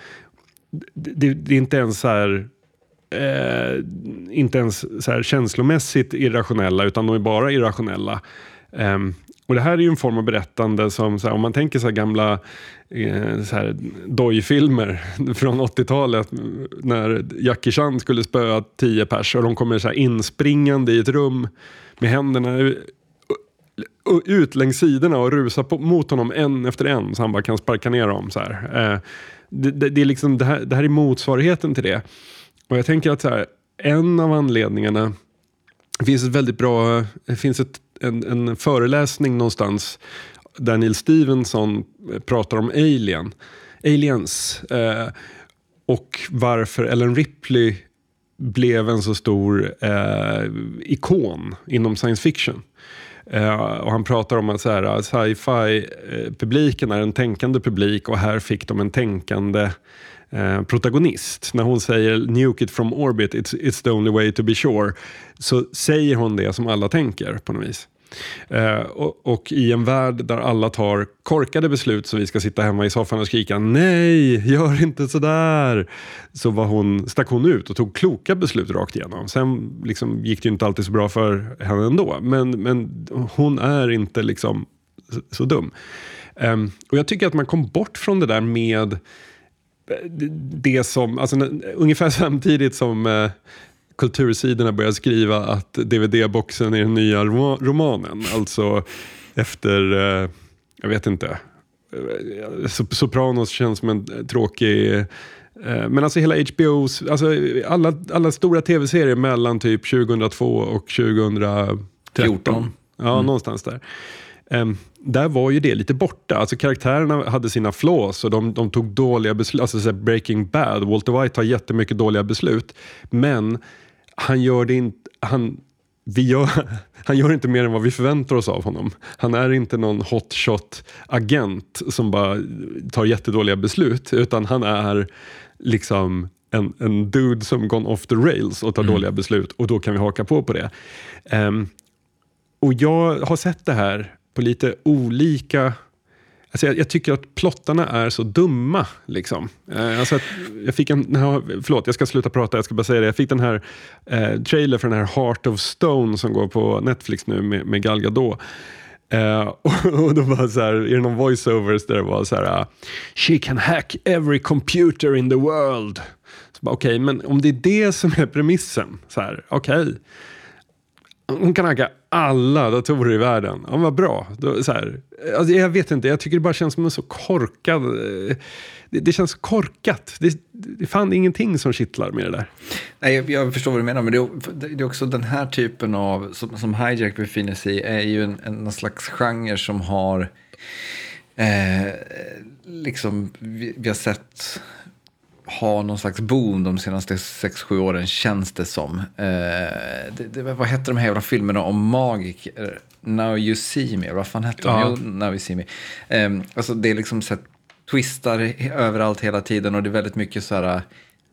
Det, det är inte ens så här... Eh, inte ens så känslomässigt irrationella, utan de är bara irrationella. Um, och det här är ju en form av berättande som, så här, om man tänker så gamla eh, så här, dojfilmer från 80-talet när Jackie Chan skulle spöa tio pers och de kommer så här inspringande i ett rum med händerna ut längs sidorna och rusar på, mot honom en efter en så han bara kan sparka ner dem. Så här. Eh, det, det, det, är liksom, det, här, det här är motsvarigheten till det. Och jag tänker att så här, en av anledningarna det finns ett väldigt bra, det finns ett en, en föreläsning någonstans där Neil Stevenson eh, pratar om Alien, aliens eh, och varför Ellen Ripley blev en så stor eh, ikon inom science fiction. Eh, och han pratar om att sci-fi-publiken eh, är en tänkande publik och här fick de en tänkande Eh, protagonist. När hon säger “nuke it from orbit, it's, it's the only way to be sure” så säger hon det som alla tänker på något vis. Eh, och, och, i en värld där alla tar korkade beslut så vi ska sitta hemma i soffan och skrika nej, gör inte sådär. Så var hon, stack hon ut och tog kloka beslut rakt igenom. Sen liksom, gick det ju inte alltid så bra för henne ändå. Men, men hon är inte liksom så, så dum. Eh, och jag tycker att man kom bort från det där med det som, alltså, ungefär (laughs) samtidigt som uh, kultursidorna börjar skriva att DVD-boxen är den nya romanen. Alltså efter, eh, jag vet inte, eh, Sopranos känns som en tråkig eh, men alltså hela HBOs, alltså alla, alla stora tv-serier mellan typ 2002 och 2013. 14. Ja, mm. någonstans där. Um, där var ju det lite borta. Alltså karaktärerna hade sina flaws och de, de tog dåliga beslut. Alltså så Breaking Bad, Walter White har jättemycket dåliga beslut. Men han gör det inte, han vi gör, (laughs) han gör inte mer än vad vi förväntar oss av honom. Han är inte någon hotshot-agent som bara tar jättedåliga beslut, utan han är liksom en, en dude som gone off the rails och tar mm. dåliga beslut och då kan vi haka på på det. Um, och jag har sett det här på lite olika Alltså jag, jag, tycker att plottarna är så dumma. Liksom. Eh, alltså jag fick en, förlåt, jag ska sluta prata, jag ska bara säga det. Jag fick den här eh, trailer för den här Heart of Stone som går på Netflix nu med, med Gal Gadot. Uh, (laughs) och, och då var så här, är det någon voiceovers där det var så här, eh, She can hack every computer in the world. Okej, okay, men om det är det som är premissen, så här, okej. Okay hon kan hacka alla datorer i världen. Ja, vad bra. Då, så här, alltså, jag vet inte, jag tycker det bara känns som en så korkad... Eh, det, det känns korkat. Det, det fan ingenting som kittlar med det där. Nej, jag, jag förstår vad du menar, men det, det, är också den här typen av, som, som Hijack befinner sig i, är ju en, en någon slags genre som har... Eh, liksom, vi, vi har sett ha någon slags boom de senaste 6-7 åren känns det som. Eh, det, det, vad hette de här jävla filmerna om magiker? Now you see me, vad fan hette ja. de? Jo, Now you see me. Eh, alltså det är liksom så här, twistar överallt hela tiden och det är väldigt mycket så här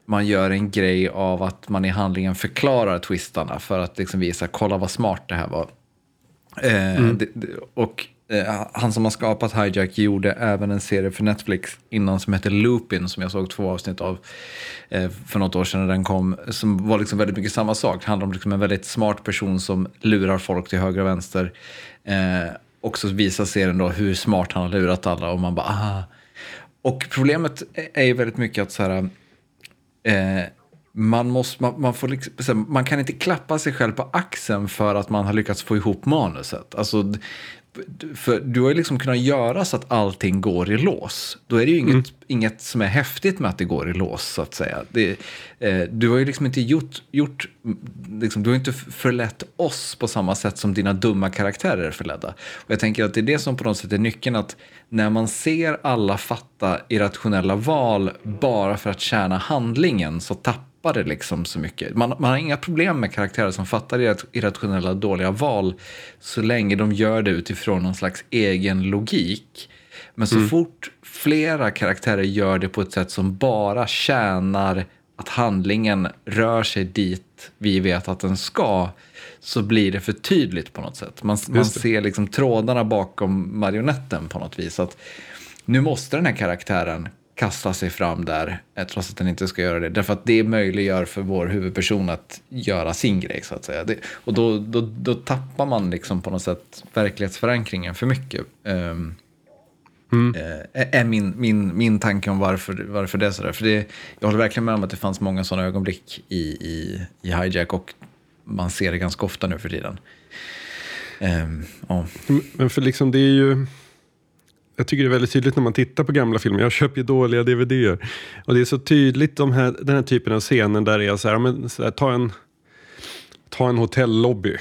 man gör en grej av att man i handlingen förklarar twistarna för att liksom visa, kolla vad smart det här var. Eh, mm. det, och Eh, Eh, han som har skapat Hijack gjorde även en serie för Netflix innan som hette Lupin som jag såg två avsnitt av eh, för något år sedan när den kom. Som var liksom väldigt mycket samma sak. Det handlar om liksom en väldigt smart person som lurar folk till höger och vänster. Eh, och så visar serien då hur smart han har lurat alla och man bara aha. Och problemet är ju väldigt mycket att så här, eh, man, måste, man, man, får liksom, man kan inte klappa sig själv på axeln för att man har lyckats få ihop manuset. Alltså, för du har ju liksom kunnat göra så att allting går i lås. Då är det ju inget, mm. inget som är häftigt med att det går i lås, så att säga. Det, eh, du har ju liksom inte gjort, gjort liksom, du har inte förlett oss på samma sätt som dina dumma karaktärer är förledda. Och jag tänker att det är det som på något sätt är nyckeln, att när man ser alla fatta irrationella val bara för att tjäna handlingen så tappar tappar det liksom så mycket. Man, man har inga problem med karaktärer som fattar irrationella dåliga val så länge de gör det utifrån någon slags egen logik. Men så mm. fort flera karaktärer gör det på ett sätt som bara tjänar att handlingen rör sig dit vi vet att den ska så blir det för tydligt på något sätt. Man, man ser liksom trådarna bakom marionetten på något vis. Att nu måste den här karaktären kasta sig fram där, eh, trots att den inte ska göra det. Därför att det möjliggör för vår huvudperson att göra sin grej, så att säga. Det, och då, då, då tappar man liksom på något sätt verklighetsförankringen för mycket. Um, mm. äh, är min, min, min tanke om varför, varför det är sådär. För det, jag håller verkligen med om att det fanns många sådana ögonblick i, i, i Hijack och man ser det ganska ofta nu för tiden. Um, ja. Men för liksom det är ju jag tycker det är väldigt tydligt när man tittar på gamla filmer. Jag köper ju dåliga DVDer. Och det är så tydligt de här, den här typen av scener där det är så här, men, så här, ta en, ta en hotellobby.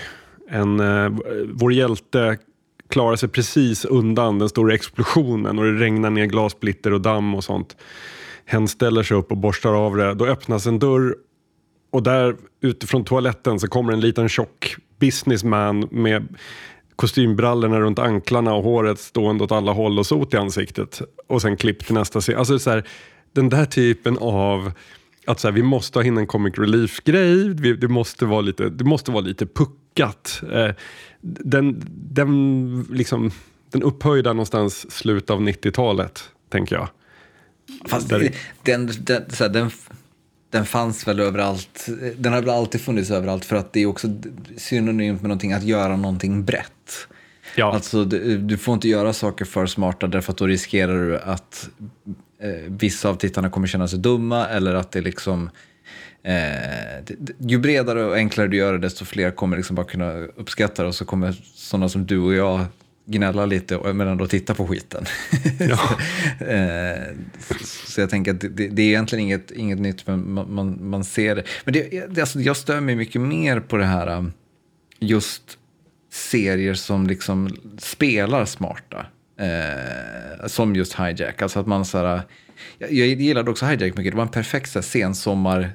En, eh, vår hjälte klarar sig precis undan den stora explosionen och det regnar ner glassplitter och damm och sånt. Hen ställer sig upp och borstar av det. Då öppnas en dörr och där utifrån toaletten så kommer en liten tjock businessman med kostymbrallorna runt anklarna och håret stående åt alla håll och sot i ansiktet. Och sen klipp till nästa scen. Alltså så här, den där typen av att så här, vi måste ha in en comic relief-grej, det, måste vara lite, det måste vara lite puckat. Eh, den, den, liksom, den upphöjda någonstans slutet av 90-talet, tänker jag. Fast Där... den, den, så här, den den fanns väl överallt. Den har väl alltid funnits överallt för att det är också synonymt med någonting, att göra någonting brett. Ja. Alltså, du, du får inte göra saker för smarta därför att då riskerar du att eh, vissa av tittarna kommer känna sig dumma eller att det liksom Eh, ju bredare och enklare du gör det, desto fler kommer liksom bara kunna uppskatta det och så kommer sådana som du och jag gnälla lite men ändå titta på skiten. Ja. (laughs) Eh, så jag tänker att det, det, är egentligen inget, inget nytt, men man, man, man ser det. Men det, det, alltså, jag stör mig mycket mer på det här um, just serier som liksom spelar smarta. Eh, som just Hijack. Alltså att man så här, jag, jag gillade också Hijack mycket. Det var en perfekt så här, sensommar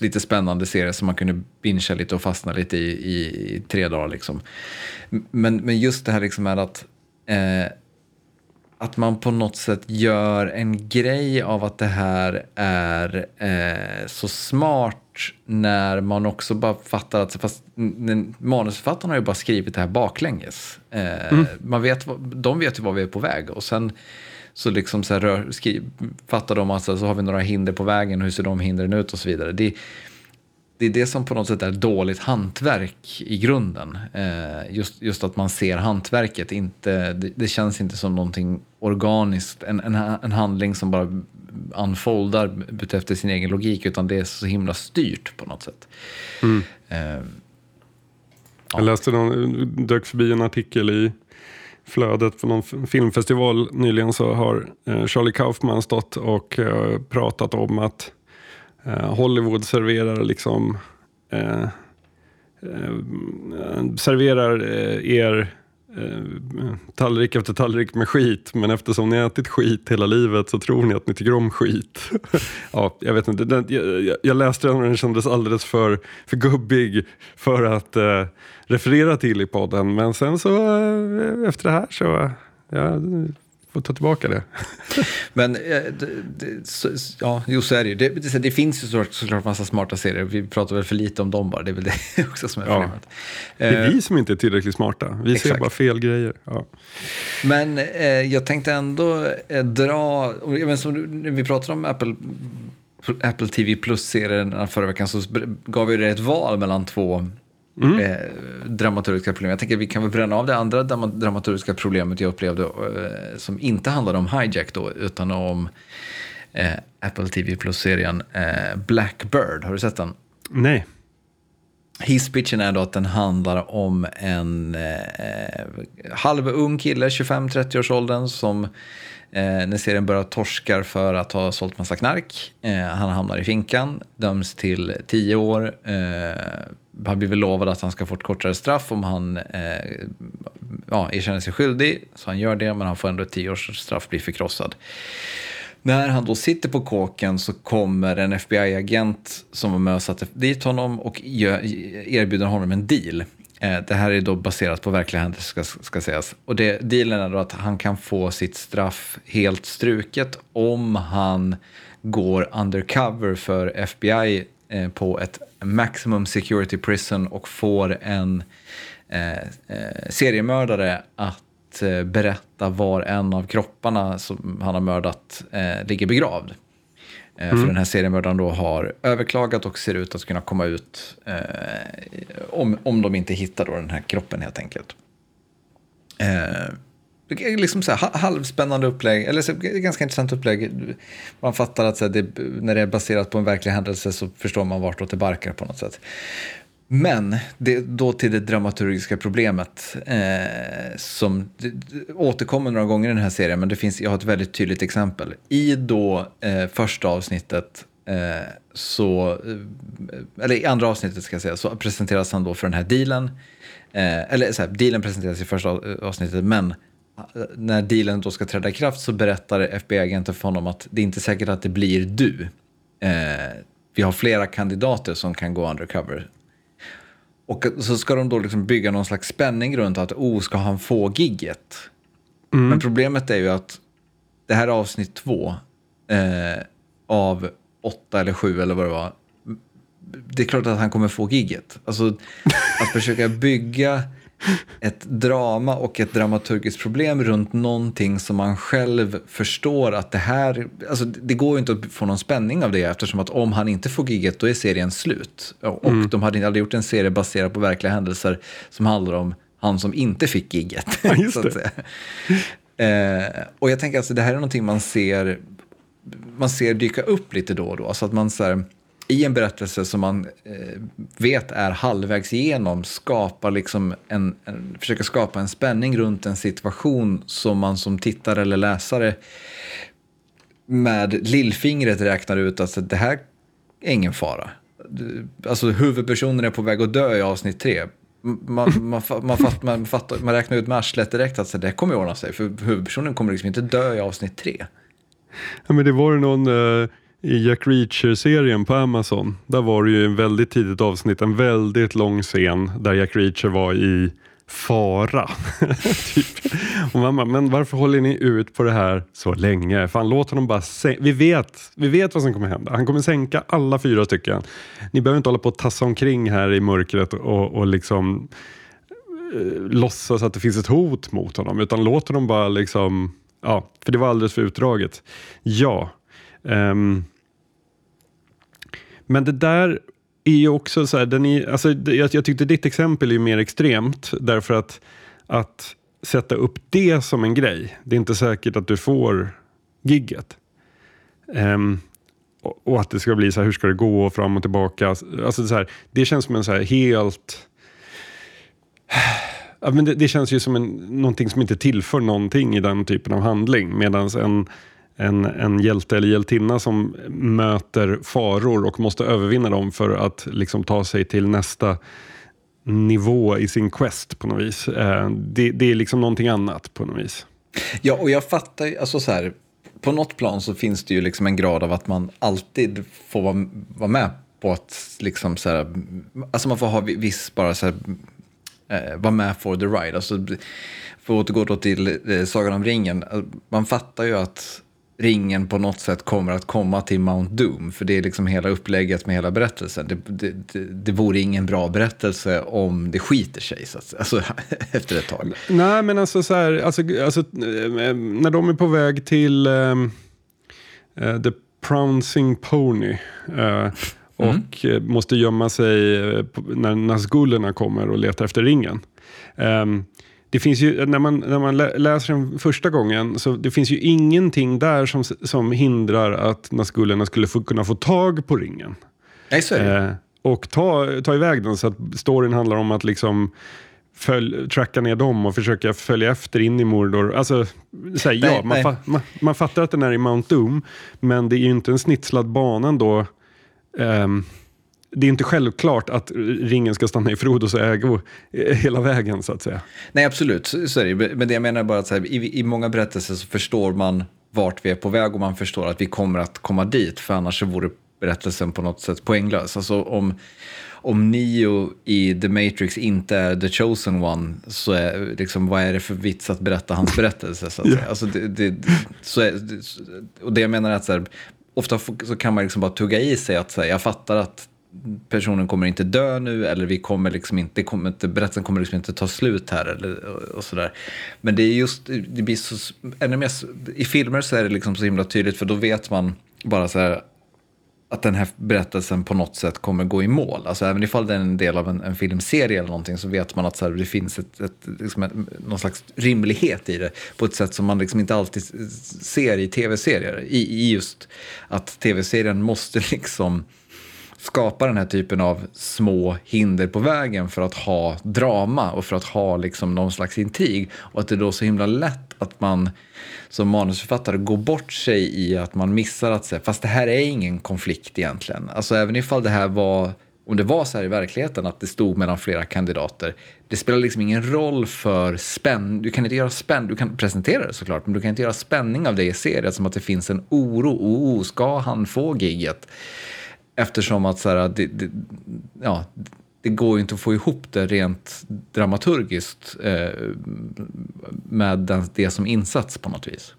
lite spännande serie som man kunde bingea lite och fastna lite i, i, i tre dagar. Liksom. Men, men just det här liksom är att, eh, att man på något sätt gör en grej av att det här är eh, så smart när man också bara fattar att fast, manusförfattarna har ju bara skrivit det här baklänges. Eh, mm. man vet, de vet ju var vi är på väg och sen så liksom så här rör, skri, fattar de att så har vi några hinder på vägen hur ser de hindren ut och så vidare. Det, det är det som på något sätt är dåligt hantverk i grunden. Eh, just, just att man ser hantverket, inte, det, det, känns inte som någonting organiskt, en, en, en handling som bara unfoldar efter sin egen logik, utan det är så himla styrt på något sätt. Mm. Eh, ja. Jag läste någon, dök förbi en artikel i flödet på någon filmfestival nyligen så har eh, Charlie Kaufman stått och eh, pratat om att eh, Hollywood serverar liksom serverar er Eh, tallrik efter tallrik med skit, men eftersom ni har ätit skit hela livet så tror ni att ni tycker om skit. (laughs) ja, jag vet inte, den, jag, jag, läste den och den kändes alldeles för, för gubbig för att eh, referera till i podden. Men sen så eh, efter det här så ja, får ta tillbaka det. (laughs) Men eh, så, ja, jo, så är det ju. Det, det, det finns ju såklart, såklart massa smarta serier. Vi pratar väl för lite om dem bara. Det är väl det (laughs) också som är problemet. Det är vi eh, som inte är tillräckligt smarta. Vi Exakt. ser bara fel grejer. Ja. Men eh, jag tänkte ändå eh, dra, men som, när vi pratade om Apple Apple TV Plus-serien förra veckan så gav vi det ett val mellan två mm. eh, dramaturgiska problem. Jag tänker att vi kan väl bränna av det andra dramaturgiska problemet jag upplevde eh, som inte handlade om Hijack då, utan om eh, Apple TV Plus-serien eh, Blackbird. Har du sett den? Nej. Hisspitchen är då att den handlar om en eh, halvung kille, 25-30-årsåldern, som eh, när serien börjar torskar för att ha sålt massa knark. Eh, han hamnar i finkan, döms till 10 år, eh, har blivit lovad att han ska få ett kortare straff om han eh, ja, erkänner sig skyldig. Så han gör det, men han får ändå ett tio års straff, blir förkrossad. När han då sitter på kåken så kommer en FBI-agent som var med och satte dit honom och erbjuder honom en deal. Eh, det här är då baserat på verkliga händelser ska, ska sägas. Och det, dealen är då att han kan få sitt straff helt struket om han går undercover för FBI eh, på ett maximum security prison och får en eh, eh, seriemördare att eh, berätta var en av kropparna som han har mördat ligger begravd. Mm. För den här seriemördaren då har överklagat och ser ut att kunna komma ut eh, om, om de inte hittar då den här kroppen helt enkelt. Eh, liksom så här, halvspännande upplägg, eller så, ganska intressant upplägg. Man fattar att så här, det, när det är baserat på en verklig händelse så förstår man vartåt det barkar på något sätt. Men det, då till det dramaturgiska problemet eh, som det, det återkommer några gånger i den här serien, men det finns, jag har ett väldigt tydligt exempel. I då eh, första avsnittet eh, så, eh, eller i andra avsnittet ska jag säga, så presenteras han då för den här dealen. Eh, eller så här, dealen presenteras i första avsnittet, men när dealen då ska träda i kraft så berättar FBI-agenten för honom att det är inte säkert att det blir du. Eh, vi har flera kandidater som kan gå undercover. Och så ska de då liksom bygga någon slags spänning runt att, oh, ska han få gigget? Mm. Men problemet är ju att det här är avsnitt två eh, av åtta eller sju eller vad det var. Det är klart att han kommer få gigget. Alltså att försöka bygga ett drama och ett dramaturgiskt problem runt någonting som man själv förstår att det här... Alltså det går ju inte att få någon spänning av det eftersom att om han inte får gigget då är serien slut. Och mm. de hade aldrig gjort en serie baserad på verkliga händelser som handlar om han som inte fick gigget. Ja, så att säga. Eh, och jag tänker att alltså, det här är någonting man ser, man ser dyka upp lite då och då. Så att man så här, i en berättelse som man eh, vet är halvvägs igenom skapa liksom en, en, försöka skapa en spänning runt en situation som man som tittare eller läsare med lillfingret räknar ut att det här är ingen fara. Alltså huvudpersonen är på väg att dö i avsnitt tre. Man, (laughs) man, man, fatt, man, fatt, man räknar ut med arslet direkt att det kommer att ordna sig. För huvudpersonen kommer liksom inte dö i avsnitt tre. Ja, men det var någon... Uh i Jack Reacher-serien på Amazon, där var det ju en väldigt tidigt avsnitt, en väldigt lång scen där Jack Reacher var i fara. (laughs) typ. Och mamma, men varför håller ni ut på det här så länge? Fan, låt honom bara vi vet, vi vet vad som kommer hända. Han kommer sänka alla fyra stycken. Ni behöver inte hålla på och tassa omkring här i mörkret och, och liksom eh, låtsas att det finns ett hot mot honom, utan låt honom bara liksom, ja, för det var alldeles för utdraget. Ja. Um, men det där är ju också så här, den är, alltså, jag, jag tyckte ditt exempel är mer extremt därför att, att sätta upp det som en grej, det är inte säkert att du får gigget. Um, och, och, att det ska bli så här, hur ska det gå fram och tillbaka? Alltså så här, det känns som en så här helt... Ja, men det, det, känns ju som en, någonting som inte tillför någonting i den typen av handling. Medan en, en, en hjälte eller hjältinna som möter faror och måste övervinna dem för att liksom ta sig till nästa nivå i sin quest på något vis. Eh, det, det, är liksom någonting annat på något vis. Ja, och jag fattar ju, alltså så här, på något plan så finns det ju liksom en grad av att man alltid får vara, vara med på att liksom så här, alltså man får ha viss bara så här, eh, vara med for the ride. Alltså, för att återgå då till eh, Sagan om ringen, alltså, man fattar ju att ringen på något sätt kommer att komma till Mount Doom. För det är liksom hela upplägget med hela berättelsen. Det, det, det, det vore ingen bra berättelse om det skiter sig, så att, alltså, (laughs) efter ett tag. Nej, men alltså så här, alltså, alltså eh, när de är på väg till um, uh, The Pouncing Pony uh, och mm. måste gömma sig när Nazgulerna kommer och letar efter ringen. Um, det finns ju, när man, när man läser den första gången, så det finns ju ingenting där som, som hindrar att Nazgulerna skulle få, kunna få tag på ringen. Nej, så är det. Eh, och ta, ta iväg den, så att storyn handlar om att liksom följ, tracka ner dem och försöka följa efter in i Mordor. Alltså, så här, nej, ja, man, fa, man, man, fattar att den är i Mount Doom, men det är ju inte en snitslad bana då. Um, det är inte självklart att ringen ska stanna i Frodos ägo hela vägen så att säga. Nej, absolut, så är det Men det jag menar bara att här, i, i många berättelser så förstår man vart vi är på väg och man förstår att vi kommer att komma dit, för annars så vore berättelsen på något sätt poänglös. Alltså om, om Neo i The Matrix inte är the chosen one, så är liksom, vad är det för vits att berätta hans berättelse? Så att säga. Alltså det, det, så är, och det jag menar är att här, ofta så kan man liksom bara tugga i sig att här, jag fattar att personen kommer inte dö nu eller vi kommer liksom inte, kommer inte berättelsen kommer liksom inte ta slut här eller och sådär. Men det är just, det blir så, ännu mer, i filmer så är det liksom så himla tydligt för då vet man bara så här att den här berättelsen på något sätt kommer gå i mål. Alltså även ifall det är en del av en, en filmserie eller någonting så vet man att så här, det finns ett, ett, liksom ett, någon slags rimlighet i det på ett sätt som man liksom inte alltid ser i tv-serier. I, I just att tv-serien måste (laughs) liksom skapa den här typen av små hinder på vägen för att ha drama och för att ha liksom någon slags intrig. Och att det då är så himla lätt att man som manusförfattare går bort sig i att man missar att säga, fast det här är ingen konflikt egentligen. Alltså även ifall det här var, om det var så här i verkligheten att det stod mellan flera kandidater, det spelar liksom ingen roll för spänning, du kan inte göra spänning, du kan presentera det såklart, men du kan inte göra spänning av det i serien som att det finns en oro, oh, ska han få gigget? Eftersom att så här, det, det, ja, det går ju inte att få ihop det rent dramaturgiskt eh, med den, det som insats på något vis.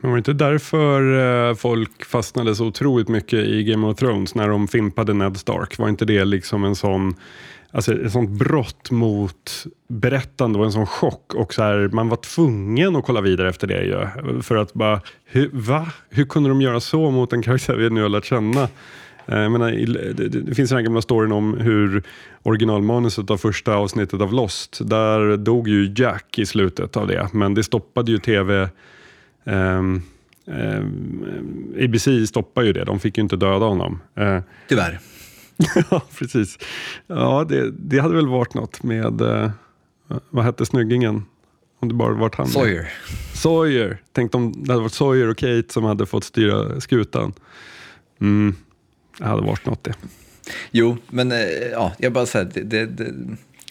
Men var det inte därför eh, folk fastnade så otroligt mycket i Game of Thrones när de fimpade Ned Stark? Var inte det liksom en sån Alltså ett sånt brott mot berättande och en sån chock. Och så här, man var tvungen att kolla vidare efter det ju. För att bara, hur, va? Hur kunde de göra så mot en karaktär vi nu har lärt känna? Eh, jag menar, det, det finns den här gamla storyn om hur originalmanuset av första avsnittet av Lost, där dog ju Jack i slutet av det, men det stoppade ju tv Um, um, ABC stoppade ju det, de fick ju inte döda honom. Uh, Tyvärr. (laughs) ja, precis. Ja, det, det hade väl varit något med, uh, vad hette snyggingen? Om det bara varit han. Sawyer. Sawyer. Tänk om det hade varit Sawyer och Kate som hade fått styra skutan. Mm. Det hade varit något det. Jo, men eh, ja, jag bara säger det, det,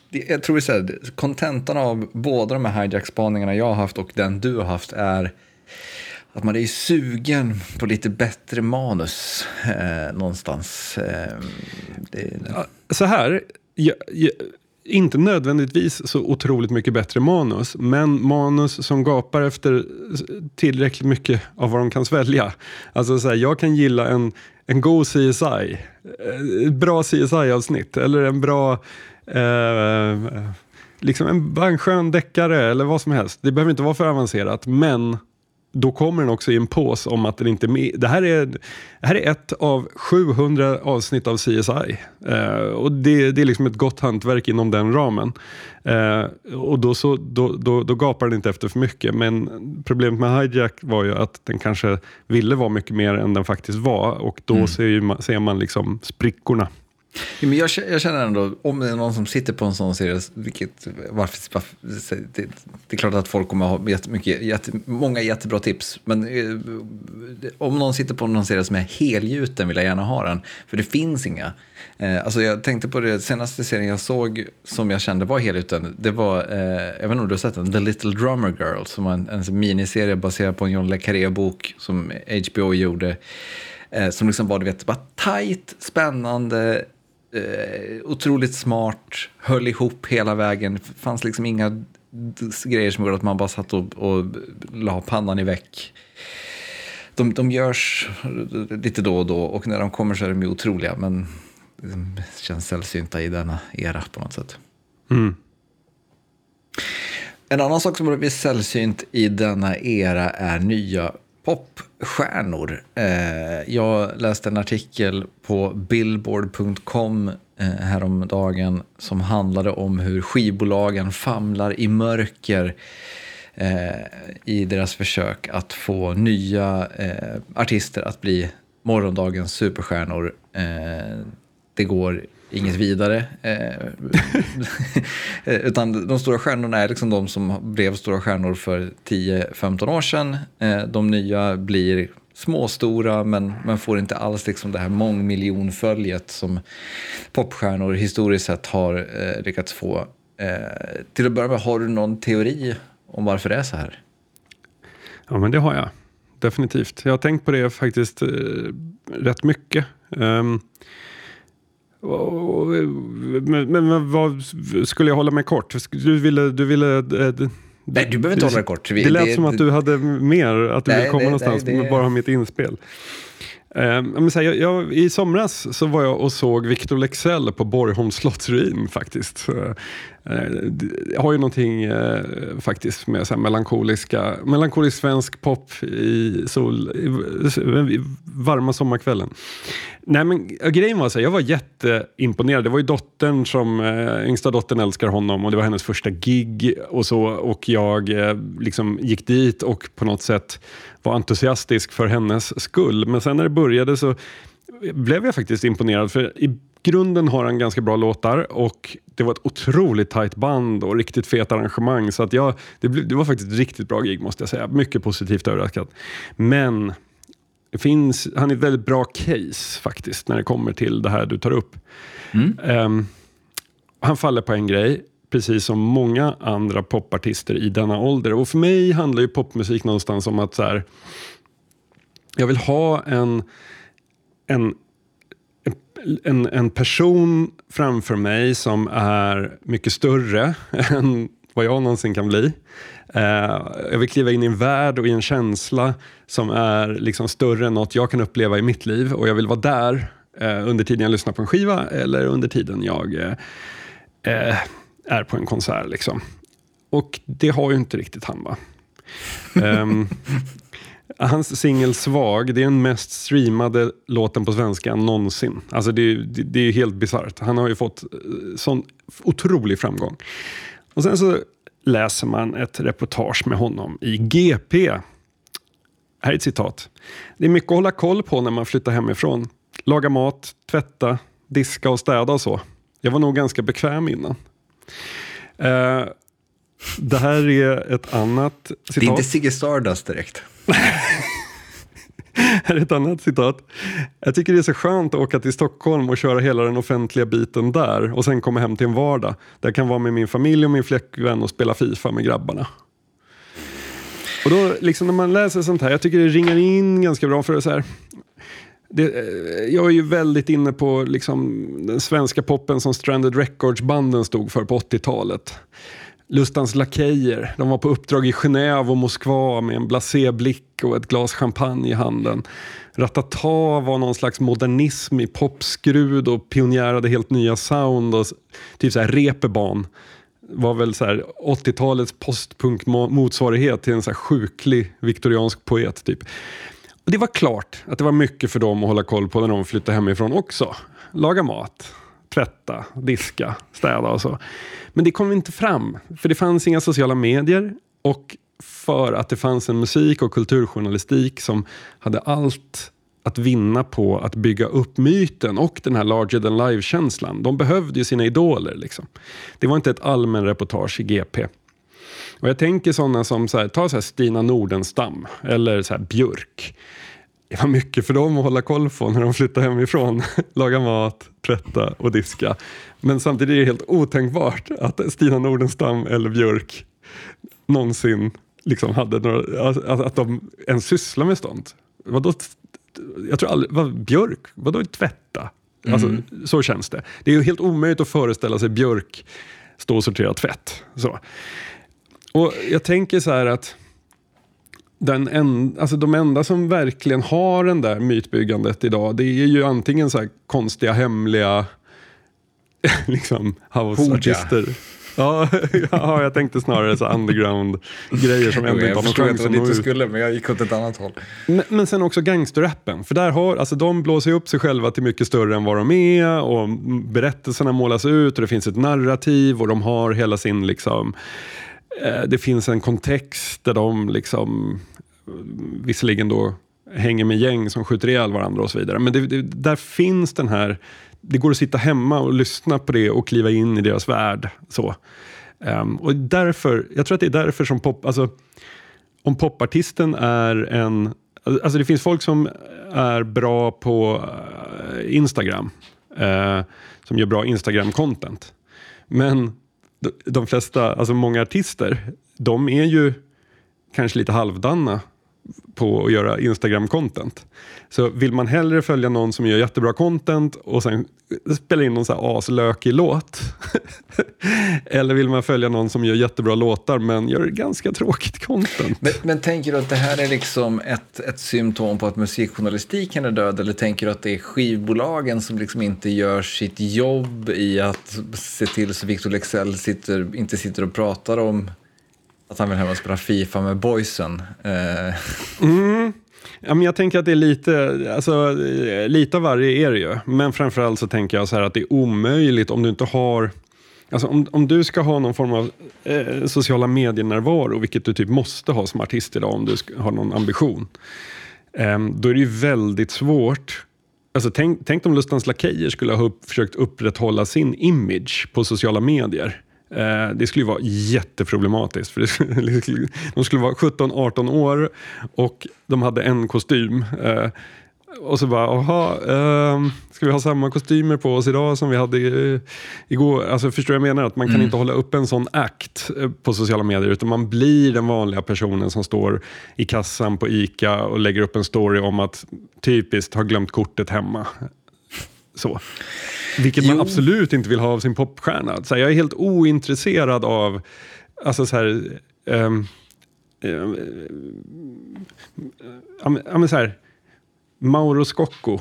det, jag tror så här, kontentan av båda de här hijack-spaningarna jag har haft och den du har haft är att man är sugen på lite bättre manus eh, någonstans. Eh, det... Så här, jag, jag, inte nödvändigtvis så otroligt mycket bättre manus, men manus som gapar efter tillräckligt mycket av vad de kan svälja. Alltså så här, jag kan gilla en, en god CSI, ett eh, bra CSI-avsnitt eller en bra eh, liksom en, en skön deckare eller vad som helst. Det behöver inte vara för avancerat, men då kommer den också i en pås om att den inte är med. Det här är, det här är ett av 700 avsnitt av CSI. Eh, och det, det, är liksom ett gott hantverk inom den ramen. Eh, och då, så, då, då, då gapar den inte efter för mycket. Men problemet med Hijack var ju att den kanske ville vara mycket mer än den faktiskt var. Och då mm. ser, man, ser man liksom sprickorna. Ja, men jag, jag, känner ändå, om det är någon som sitter på en sån serie, vilket, varför, varför det, det, är klart att folk kommer ha jättemycket, jätte, många jättebra tips, men eh, om någon sitter på någon serie som är helgjuten vill jag gärna ha den, för det finns inga. Eh, alltså jag tänkte på det senaste serien jag såg som jag kände var helgjuten, det var, eh, jag vet inte om du har sett den, The Little Drummer Girl, som var en, en miniserie baserad på en John le Carré-bok som HBO gjorde, eh, som liksom var, du vet, bara tajt, spännande, eh, otroligt smart, höll ihop hela vägen. Det fanns liksom inga grejer som gjorde att man bara satt och, och la pannan i väck. De, de görs lite då och då och när de kommer så är de ju otroliga men de känns sällsynta i denna era på något sätt. Mm. En annan sak som blivit sällsynt i denna era är nya popstjärnor. Eh, jag läste en artikel på billboard.com eh, häromdagen som handlade om hur skivbolagen famlar i mörker eh, i deras försök att få nya eh, artister att bli morgondagens superstjärnor. Eh, det går inget vidare. Eh, (laughs) utan de stora stjärnorna är liksom de som blev stora stjärnor för 10-15 år sedan. Eh, de nya blir småstora men, men får inte alls liksom det här mångmiljonföljet som popstjärnor historiskt sett har eh, lyckats få. Eh, till att börja med, har du någon teori om varför det är så här? Ja, men det har jag. Definitivt. Jag har tänkt på det faktiskt eh, rätt mycket. Um, men, men, vad skulle jag hålla mig kort? Du ville... Du ville eh, Nej, du behöver inte hålla dig kort. Det lät det, som att du hade mer, att du nej, ville komma nej, någonstans, nej, det... bara ha mitt inspel. Um, här, jag, jag, I somras så var jag och såg Victor Lexell på Borgholms slottsruin faktiskt. Uh, jag har ju någonting uh, faktiskt med så här, melankoliska, melankolisk svensk pop i, sol, i, i varma sommarkvällen. Nej, men, grejen var så här, jag var jätteimponerad. Det var ju dottern som, äh, yngsta dottern älskar honom och det var hennes första gig och så. Och jag liksom gick dit och på något sätt var entusiastisk för hennes skull. Men sen när det började så blev jag faktiskt imponerad. För i grunden har han ganska bra låtar och det var ett otroligt tajt band och riktigt fet arrangemang. Så att jag, det, det var faktiskt ett riktigt bra gig måste jag säga. Mycket positivt överraskad. Men det finns, han är ett väldigt bra case faktiskt när det kommer till det här du tar upp. Mm. Um, han faller på en grej, precis som många andra popartister i denna ålder. Och för mig handlar ju popmusik någonstans om att så här, jag vill ha en, en, en, en person framför mig som är mycket större (laughs) än vad jag någonsin kan bli. Eh, jag vill kliva in i en värld och i en känsla som är liksom större än något jag kan uppleva i mitt liv och jag vill vara där eh, under tiden jag lyssnar på en skiva eller under tiden jag eh, eh är på en konsert. Liksom. Och det har ju inte riktigt han va? um, (laughs) hans singel Svag, det är den mest streamade låten på svenska någonsin. Alltså det, det, det är helt bisarrt. Han har ju fått eh, sån otrolig framgång. Och sen så läser man ett reportage med honom i GP. Här är ett citat. Det är mycket att hålla koll på när man flyttar hemifrån. Laga mat, tvätta, diska och städa och så. Jag var nog ganska bekväm innan. Uh, det här är ett annat citat. Det är inte Ziggy Stardust direkt. (laughs) Här är ett annat citat. Jag tycker det är så skönt att åka till Stockholm och köra hela den offentliga biten där och sen komma hem till en vardag. Där jag kan vara med min familj och min flickvän och spela Fifa med grabbarna. Och då, liksom när man läser sånt här, jag tycker det ringar in ganska bra för så här. Det, eh, jag är ju väldigt inne på liksom, den svenska poppen som Stranded Records-banden stod för på 80-talet. Lustans Lakejer, de var på uppdrag i Genève och Moskva med en blasé blick och ett glas champagne i handen. Ratata var någon slags modernism i popskrud och pionjärade helt nya sound. Och typ så här Reeperbahn var väl så 80-talets postpunk motsvarighet till en så här sjuklig viktoriansk poet. typ. Och det var klart att det var mycket för dem att hålla koll på när de flyttade hemifrån också. Laga mat, tvätta, diska, städa och så. Men det kom inte fram, för det fanns inga sociala medier och för att det fanns en musik och kulturjournalistik som hade allt att vinna på att bygga upp myten och den här larger than life-känslan. De behövde ju sina idoler. Liksom. Det var inte ett allmän reportage i GP. Och jag tänker sådana som, så här, ta så här Stina Nordenstam eller så här Björk. Det var mycket för dem att hålla koll på när de flyttade hemifrån. (laughs) Laga mat, tvätta och diska. Men samtidigt är det helt otänkbart att Stina Nordenstam eller Björk någonsin liksom hade några, att de ens sysslar med sånt. Vadå, jag tror aldrig, vad, Björk, vadå tvätta? Alltså, mm. Så känns det. Det är helt omöjligt att föreställa sig Björk stå och sortera tvätt. Så. Och jag tänker så här att den en, alltså de enda som verkligen har den där mytbyggandet idag, det är ju antingen så konstiga hemliga (laughs) liksom houseartister. Ja, (laughs) ja, jag tänkte snarare så underground-grejer som ändå inte har någon chans att nå ut. skulle, men jag gick åt ett annat håll. Men, men sen också gangsterrappen, för där har, alltså de blåser upp sig själva till mycket större än vad de är och berättelserna målas ut och det finns ett narrativ och de har hela sin liksom Eh, det finns en kontext där de liksom visserligen då hänger med gäng som skjuter ihjäl varandra och så vidare. Men det, det, där finns den här det går att sitta hemma och lyssna på det och kliva in i deras värld. Så. Um, och därför, jag tror att det är därför som pop, alltså, om popartisten är en, alltså det finns folk som är bra på eh, Instagram, uh, som gör bra Instagram-content. Men de, flesta, alltså många artister, de är ju kanske lite halvdana på att göra Instagram-content. Så vill man hellre följa någon som gör jättebra content och sen spela in någon så här aslökig låt. (laughs) Eller vill man följa någon som gör jättebra låtar men gör ganska tråkigt content. Men, men tänker du att det här är liksom ett, ett symptom på att musikjournalistiken är död? Eller tänker du att det är skivbolagen som liksom inte gör sitt jobb i att se till så Victor Lexell sitter, inte sitter och pratar om att han vill hem och spela Fifa med boysen. Eh. Mm. Ja, men jag tänker att det är lite, alltså, eh, lite av varje är det ju. Men framförallt så tänker jag så här att det är omöjligt om du inte har Alltså om, om du ska ha någon form av eh, sociala medier-närvaro, vilket du typ måste ha som artist idag om du ska, har någon ambition. Eh, då är det ju väldigt svårt. Alltså tänk, tänk om Lustans Lakejer skulle ha upp, försökt upprätthålla sin image på sociala medier. Eh, det skulle vara jätteproblematiskt. För (laughs) skulle, de skulle vara 17-18 år och de hade en kostym. Eh, och så bara, jaha, eh, ska vi ha samma kostymer på oss idag som vi hade igår? Alltså förstår jag menar? Att man kan mm. inte hålla upp en sån akt eh, på sociala medier utan man blir den vanliga personen som står i kassan på ICA och lägger upp en story om att typiskt har glömt kortet hemma. Så. Vilket jo. man absolut inte vill ha av sin popstjärna. Så här, jag är helt ointresserad av alltså så här, um, um, så här, Mauro Scocco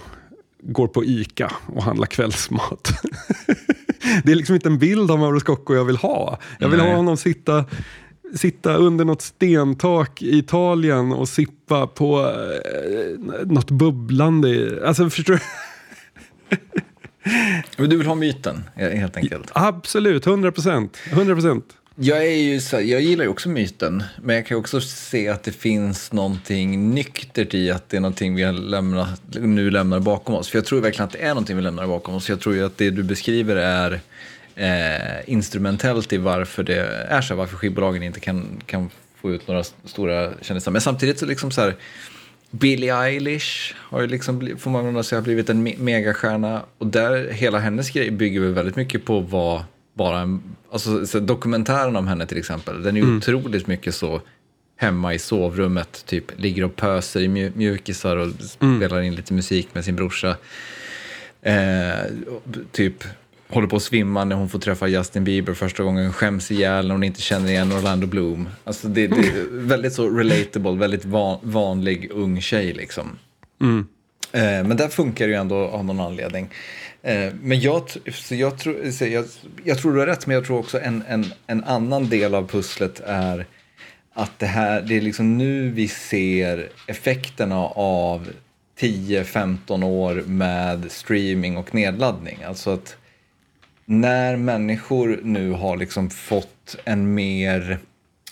går på ICA och handlar kvällsmat. (laughs) det är liksom inte en bild av Mauro Scocco jag vill ha. Jag vill Nej. ha honom sitta sitta under något stentak i Italien och sippa på eh, något bubblande. Alltså, förstår du? (laughs) Men du vill ha myten, helt enkelt? Absolut, 100 procent. Jag, är ju så, jag gillar ju också myten, men jag kan också se att det finns någonting nyktert i att det är någonting vi lämnat, nu lämnar bakom oss. För jag tror verkligen att det är någonting vi lämnar bakom oss. Jag tror ju att det du beskriver är eh, instrumentellt i varför det är så, varför skivbolagen inte kan, kan få ut några stora kändisar. Men samtidigt så liksom så här, Billie Eilish har ju liksom, får man säga, blivit en me megastjärna. Och där, hela hennes grej bygger väl väldigt mycket på vad bara en, alltså dokumentären om henne till exempel, den är mm. otroligt mycket så hemma i sovrummet, typ ligger och pöser i mju- mjukisar och spelar in lite musik med sin brorsa. Eh, typ håller på att svimma när hon får träffa Justin Bieber första gången, skäms ihjäl när hon inte känner igen Orlando Bloom. Alltså det, det är väldigt så relatable, väldigt van, vanlig ung tjej liksom. Eh, men där funkar det ju ändå av någon anledning. Eh, men jag, så jag, tror, så jag, jag tror du har rätt, men jag tror också en, en, en annan del av pusslet är att det här, det är liksom nu vi ser effekterna av 10-15 år med streaming och nedladdning. Alltså att när människor nu har liksom fått en mer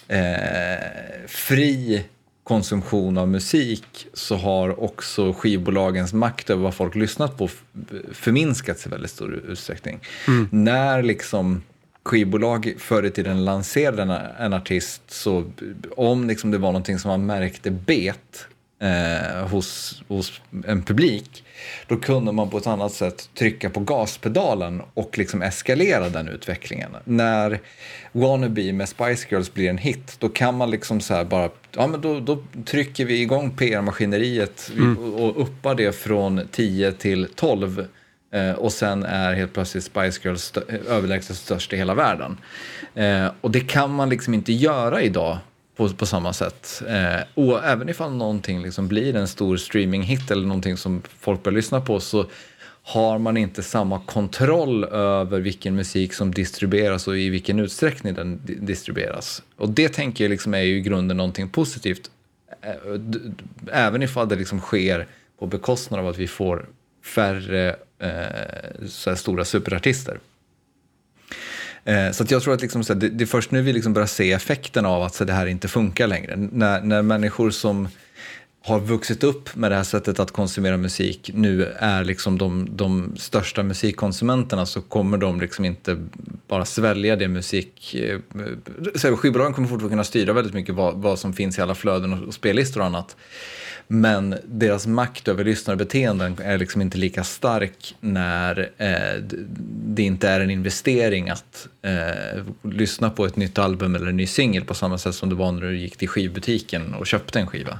eh, fri konsumtion av musik så har också skivbolagens makt över vad folk lyssnat på förminskats i väldigt stor utsträckning. När liksom skivbolag förr i tiden lanserade en, en artist så om liksom det var någonting som man märkte bet eh, hos, hos en publik, då kunde man på ett annat sätt trycka på gaspedalen och liksom eskalera den utvecklingen. När Wannabe med Spice Girls blir en hit, då kan man liksom så här bara, ja men då, då trycker vi igång PR-maskineriet och, och uppar det från 10 till 12 Eh, och sen är helt plötsligt Spice Girls överlägset störst i hela världen. Eh, och det kan man liksom inte göra idag på, på samma sätt. Eh, och även ifall någonting liksom blir en stor streaminghit eller någonting som folk börjar lyssna på så har man inte samma kontroll över vilken musik som distribueras och i vilken utsträckning den distribueras. Och det tänker jag liksom är ju i grunden någonting positivt. Eh, även ifall det liksom sker på bekostnad av att vi får färre eh, så här stora superartister. Eh, så att jag tror att liksom, så här, det, det är först nu vi liksom börjar se effekten av att så här, det här inte funkar längre. När, när människor som har vuxit upp med det här sättet att konsumera musik nu är liksom de, de största musikkonsumenterna så kommer de liksom inte bara svälja det musik... Eh, så här, Skivbolagen kommer fortfarande kunna styra väldigt mycket vad, vad som finns i alla flöden och, och spellistor och annat. Men deras makt över lyssnarbeteenden är liksom inte lika stark när eh, det inte är en investering att eh, lyssna på ett nytt album eller en ny singel på samma sätt som det var när du gick till skivbutiken och köpte en skiva.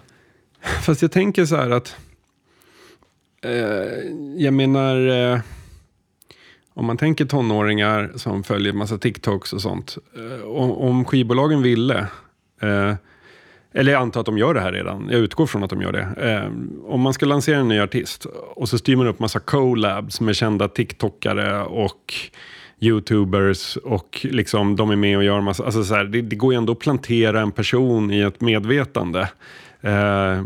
Fast jag tänker så här att, eh, jag menar, eh, om man tänker tonåringar som följer massa TikToks och sånt. Eh, om, om skivbolagen ville, eh, eller jag antar att de gör det här redan, jag utgår från att de gör det. Eh, om man ska lansera en ny artist och så styr man upp massa collabs med kända TikTokare och YouTubers och liksom de är med och gör massa, alltså så här, det, det går ju ändå att plantera en person i ett medvetande. Eh,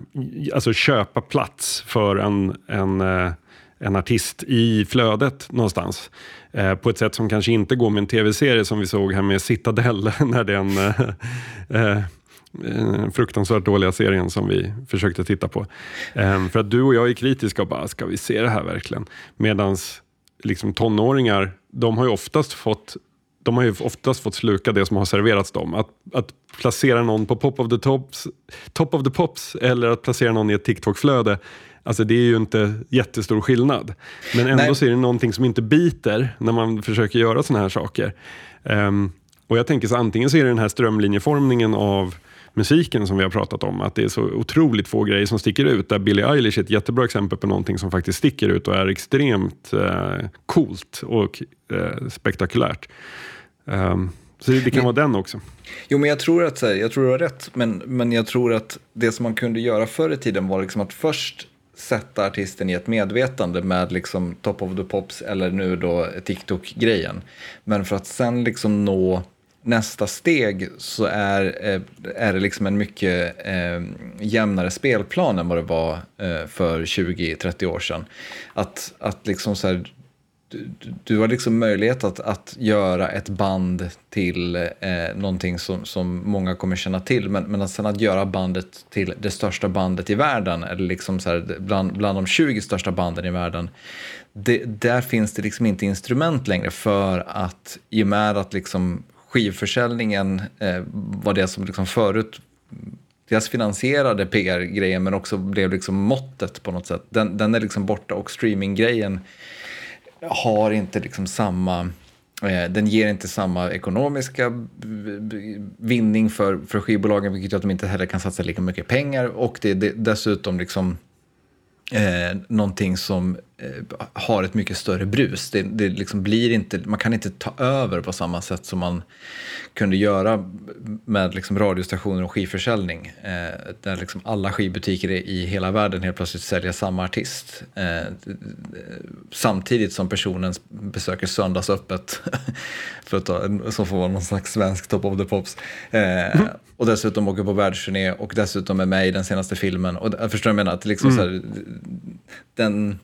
alltså köpa plats för en, en, eh, en artist i flödet någonstans. Eh, på ett sätt som kanske inte går med en tv-serie som vi såg här med Citadel (laughs) när den eh, eh, fruktansvärt dåliga serien som vi försökte titta på. Eh, för att du och jag är kritiska och bara, ska vi se det här verkligen? Medans liksom tonåringar, de har ju oftast fått de har ju oftast fått sluka det som har serverats dem. Att, att placera någon på pop of the tops, top of the pops eller att placera någon i ett TikTok-flöde, alltså det är ju inte jättestor skillnad. Men ändå Nej. så är det någonting som inte biter när man försöker göra såna här saker. Ehm, och jag tänker så antingen så är det den här strömlinjeformningen av musiken som vi har pratat om, att det är så otroligt få grejer som sticker ut. Där Billie Eilish är ett jättebra exempel på någonting som faktiskt sticker ut och är extremt eh, coolt och eh, spektakulärt. Ehm, så det, kan vara den också. Jo, men jag tror att här, jag tror du har rätt, men, men jag tror att det som man kunde göra förr i tiden var liksom att först sätta artisten i ett medvetande med liksom Top of the Pops eller nu då TikTok-grejen. Men för att sen liksom nå nästa steg så är, eh, är det liksom en mycket eh, jämnare spelplan än vad det var eh, för 20-30 år sedan. Att, att liksom så här, du, du- du har liksom möjlighet att, att göra ett band till eh, någonting som, som många kommer känna till. Men, men att sen att göra bandet till det största bandet i världen, eller liksom så här, bland, bland de 20 största banden i världen, det, där finns det liksom inte instrument längre för att i och med att liksom skivförsäljningen eh, var det som liksom förut dels finansierade PR-grejen men också blev liksom måttet på något sätt. Den, den är liksom borta och streaminggrejen har inte liksom samma Eh, den ger inte samma ekonomiska vinning för, för skivbolagen, vilket gör att de inte heller kan satsa lika mycket pengar. Och det är dessutom liksom eh, någonting som har ett mycket större brus. Det, det liksom blir inte, man kan inte ta över på samma sätt som man kunde göra med liksom radiostationer och skivförsäljning. Eh, där liksom alla skivbutiker i hela världen helt plötsligt säljer samma artist. Eh, samtidigt som personen besöker söndagsöppet, (laughs) för att ta, som får vara någon slags svensk top of the pops. Eh. Och dessutom åker på världsturné och dessutom är med i den senaste filmen. Och, förstår vad jag menar? Att liksom mm. så här, den,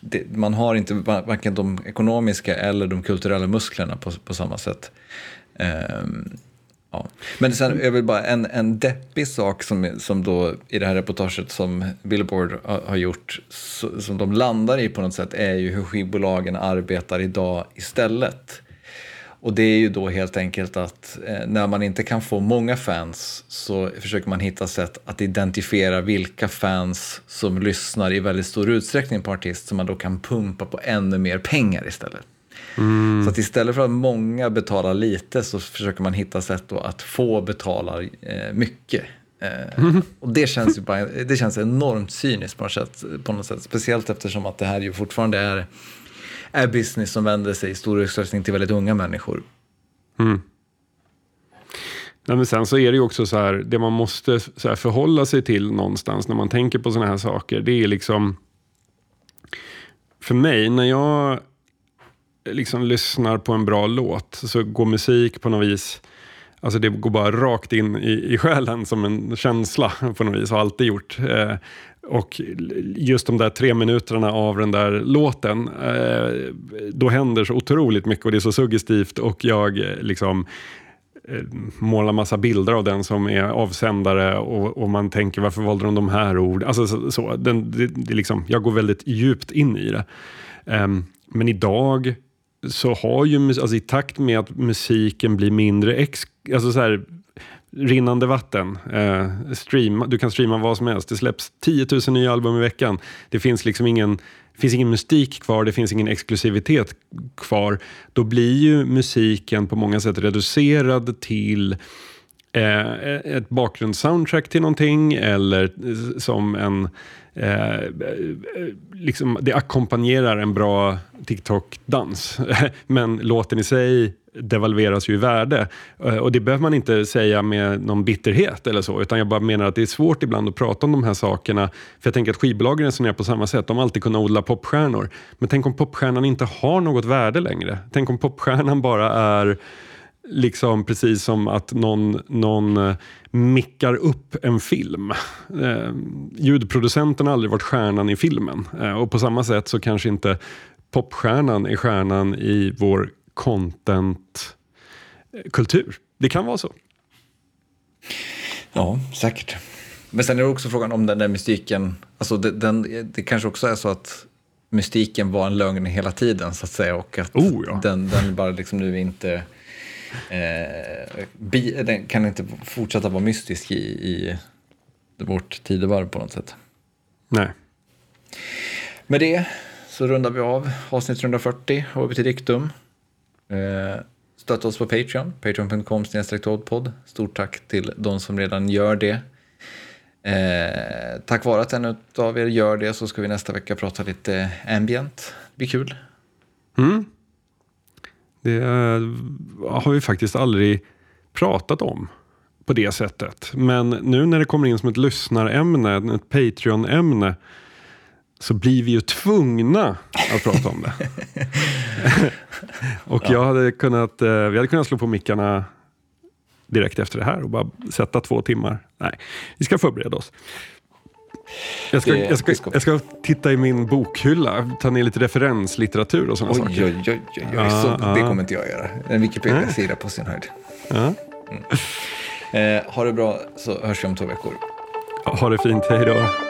det, man har inte varken de ekonomiska eller de kulturella musklerna på, på samma sätt. Um, ja. Men sen är väl bara en, en deppig sak som, som då i det här reportaget som Billboard har, har gjort, så, som de landar i på något sätt, är ju hur skivbolagen arbetar idag istället. Och det är ju då helt enkelt att eh, när man inte kan få många fans så försöker man hitta sätt att identifiera vilka fans som lyssnar i väldigt stor utsträckning på artist som man då kan pumpa på ännu mer pengar istället. Mm. Så att istället för att många betalar lite så försöker man hitta sätt då att få betala eh, mycket. Eh, mm. Och det känns ju bara, det känns enormt cyniskt på något, sätt, på något sätt. Speciellt eftersom att det här ju fortfarande är är business som vänder sig i stor utsträckning till väldigt unga människor. Mm. Ja, men sen så är det ju också så här, det man måste så förhålla sig till någonstans när man tänker på sådana här saker, det är liksom... För mig, när jag liksom lyssnar på en bra låt så går musik på något vis Alltså det går bara rakt in i, i själen som en känsla på något vis, har alltid gjort. Eh, och just de där tre minuterna av den där låten, eh, då händer så otroligt mycket och det är så suggestivt och jag eh, liksom eh, målar massa bilder av den som är avsändare och, och man tänker varför valde de de här orden? Alltså så, så den, det, det liksom, jag går väldigt djupt in i det. Um, men idag så har ju, alltså i takt med att musiken blir mindre ex, alltså så här, rinnande vatten. Eh, stream, du kan streama vad som helst. Det släpps 10 000 nya album i veckan. Det finns liksom ingen, finns ingen mystik kvar, det finns ingen exklusivitet kvar. Då blir ju musiken på många sätt reducerad till eh, ett bakgrundssoundtrack till någonting eller som en Eh, liksom, det ackompanjerar en bra TikTok-dans. (laughs) Men låten i sig devalveras ju i värde. Eh, och det behöver man inte säga med någon bitterhet eller så, utan jag bara menar att det är svårt ibland att prata om de här sakerna. För jag tänker att skivbolagen resonerar på samma sätt. De har alltid kunnat odla popstjärnor. Men tänk om popstjärnan inte har något värde längre. Tänk om popstjärnan bara är liksom precis som att någon, någon eh, mickar upp en film. Eh, ljudproducenten har aldrig varit stjärnan i filmen. Eh, och på samma sätt så kanske inte popstjärnan är stjärnan i vår contentkultur. Det kan vara så. Ja, säkert. Men sen är det också frågan om den där mystiken, alltså det, den, det kanske också är så att mystiken var en lögn hela tiden så att säga och att oh, ja. den, den bara liksom nu inte eh, bi, den kan inte fortsätta vara mystisk i, i vårt tidevarv på något sätt. Nej. Med det så rundar vi av avsnitt 140 av till Diktum. Eh, stötta oss på Patreon, patreon.com podd. Stort tack till de som redan gör det. Eh, tack vare att en av er gör det så ska vi nästa vecka prata lite ambient. Det blir kul. Mm. Det eh, har vi faktiskt aldrig pratat om på det sättet. Men nu när det kommer in som ett lyssnarämne, ett Patreon-ämne, så blir vi ju tvungna att prata om det. (laughs) (laughs) och ja. jag hade kunnat, eh, vi hade kunnat slå på mickarna direkt efter det här och bara sätta två timmar. Nej, vi ska förbereda oss. Jag ska, jag, ska, jag ska titta i min bokhylla, ta ner lite referenslitteratur och sådana oj, saker. Oj, oj, oj, oj. Så ah, det kommer inte jag göra. En Wikipedia-sida på sin höjd. Mm. Eh, ha det bra så hörs vi om två veckor. Ha det fint, hej då.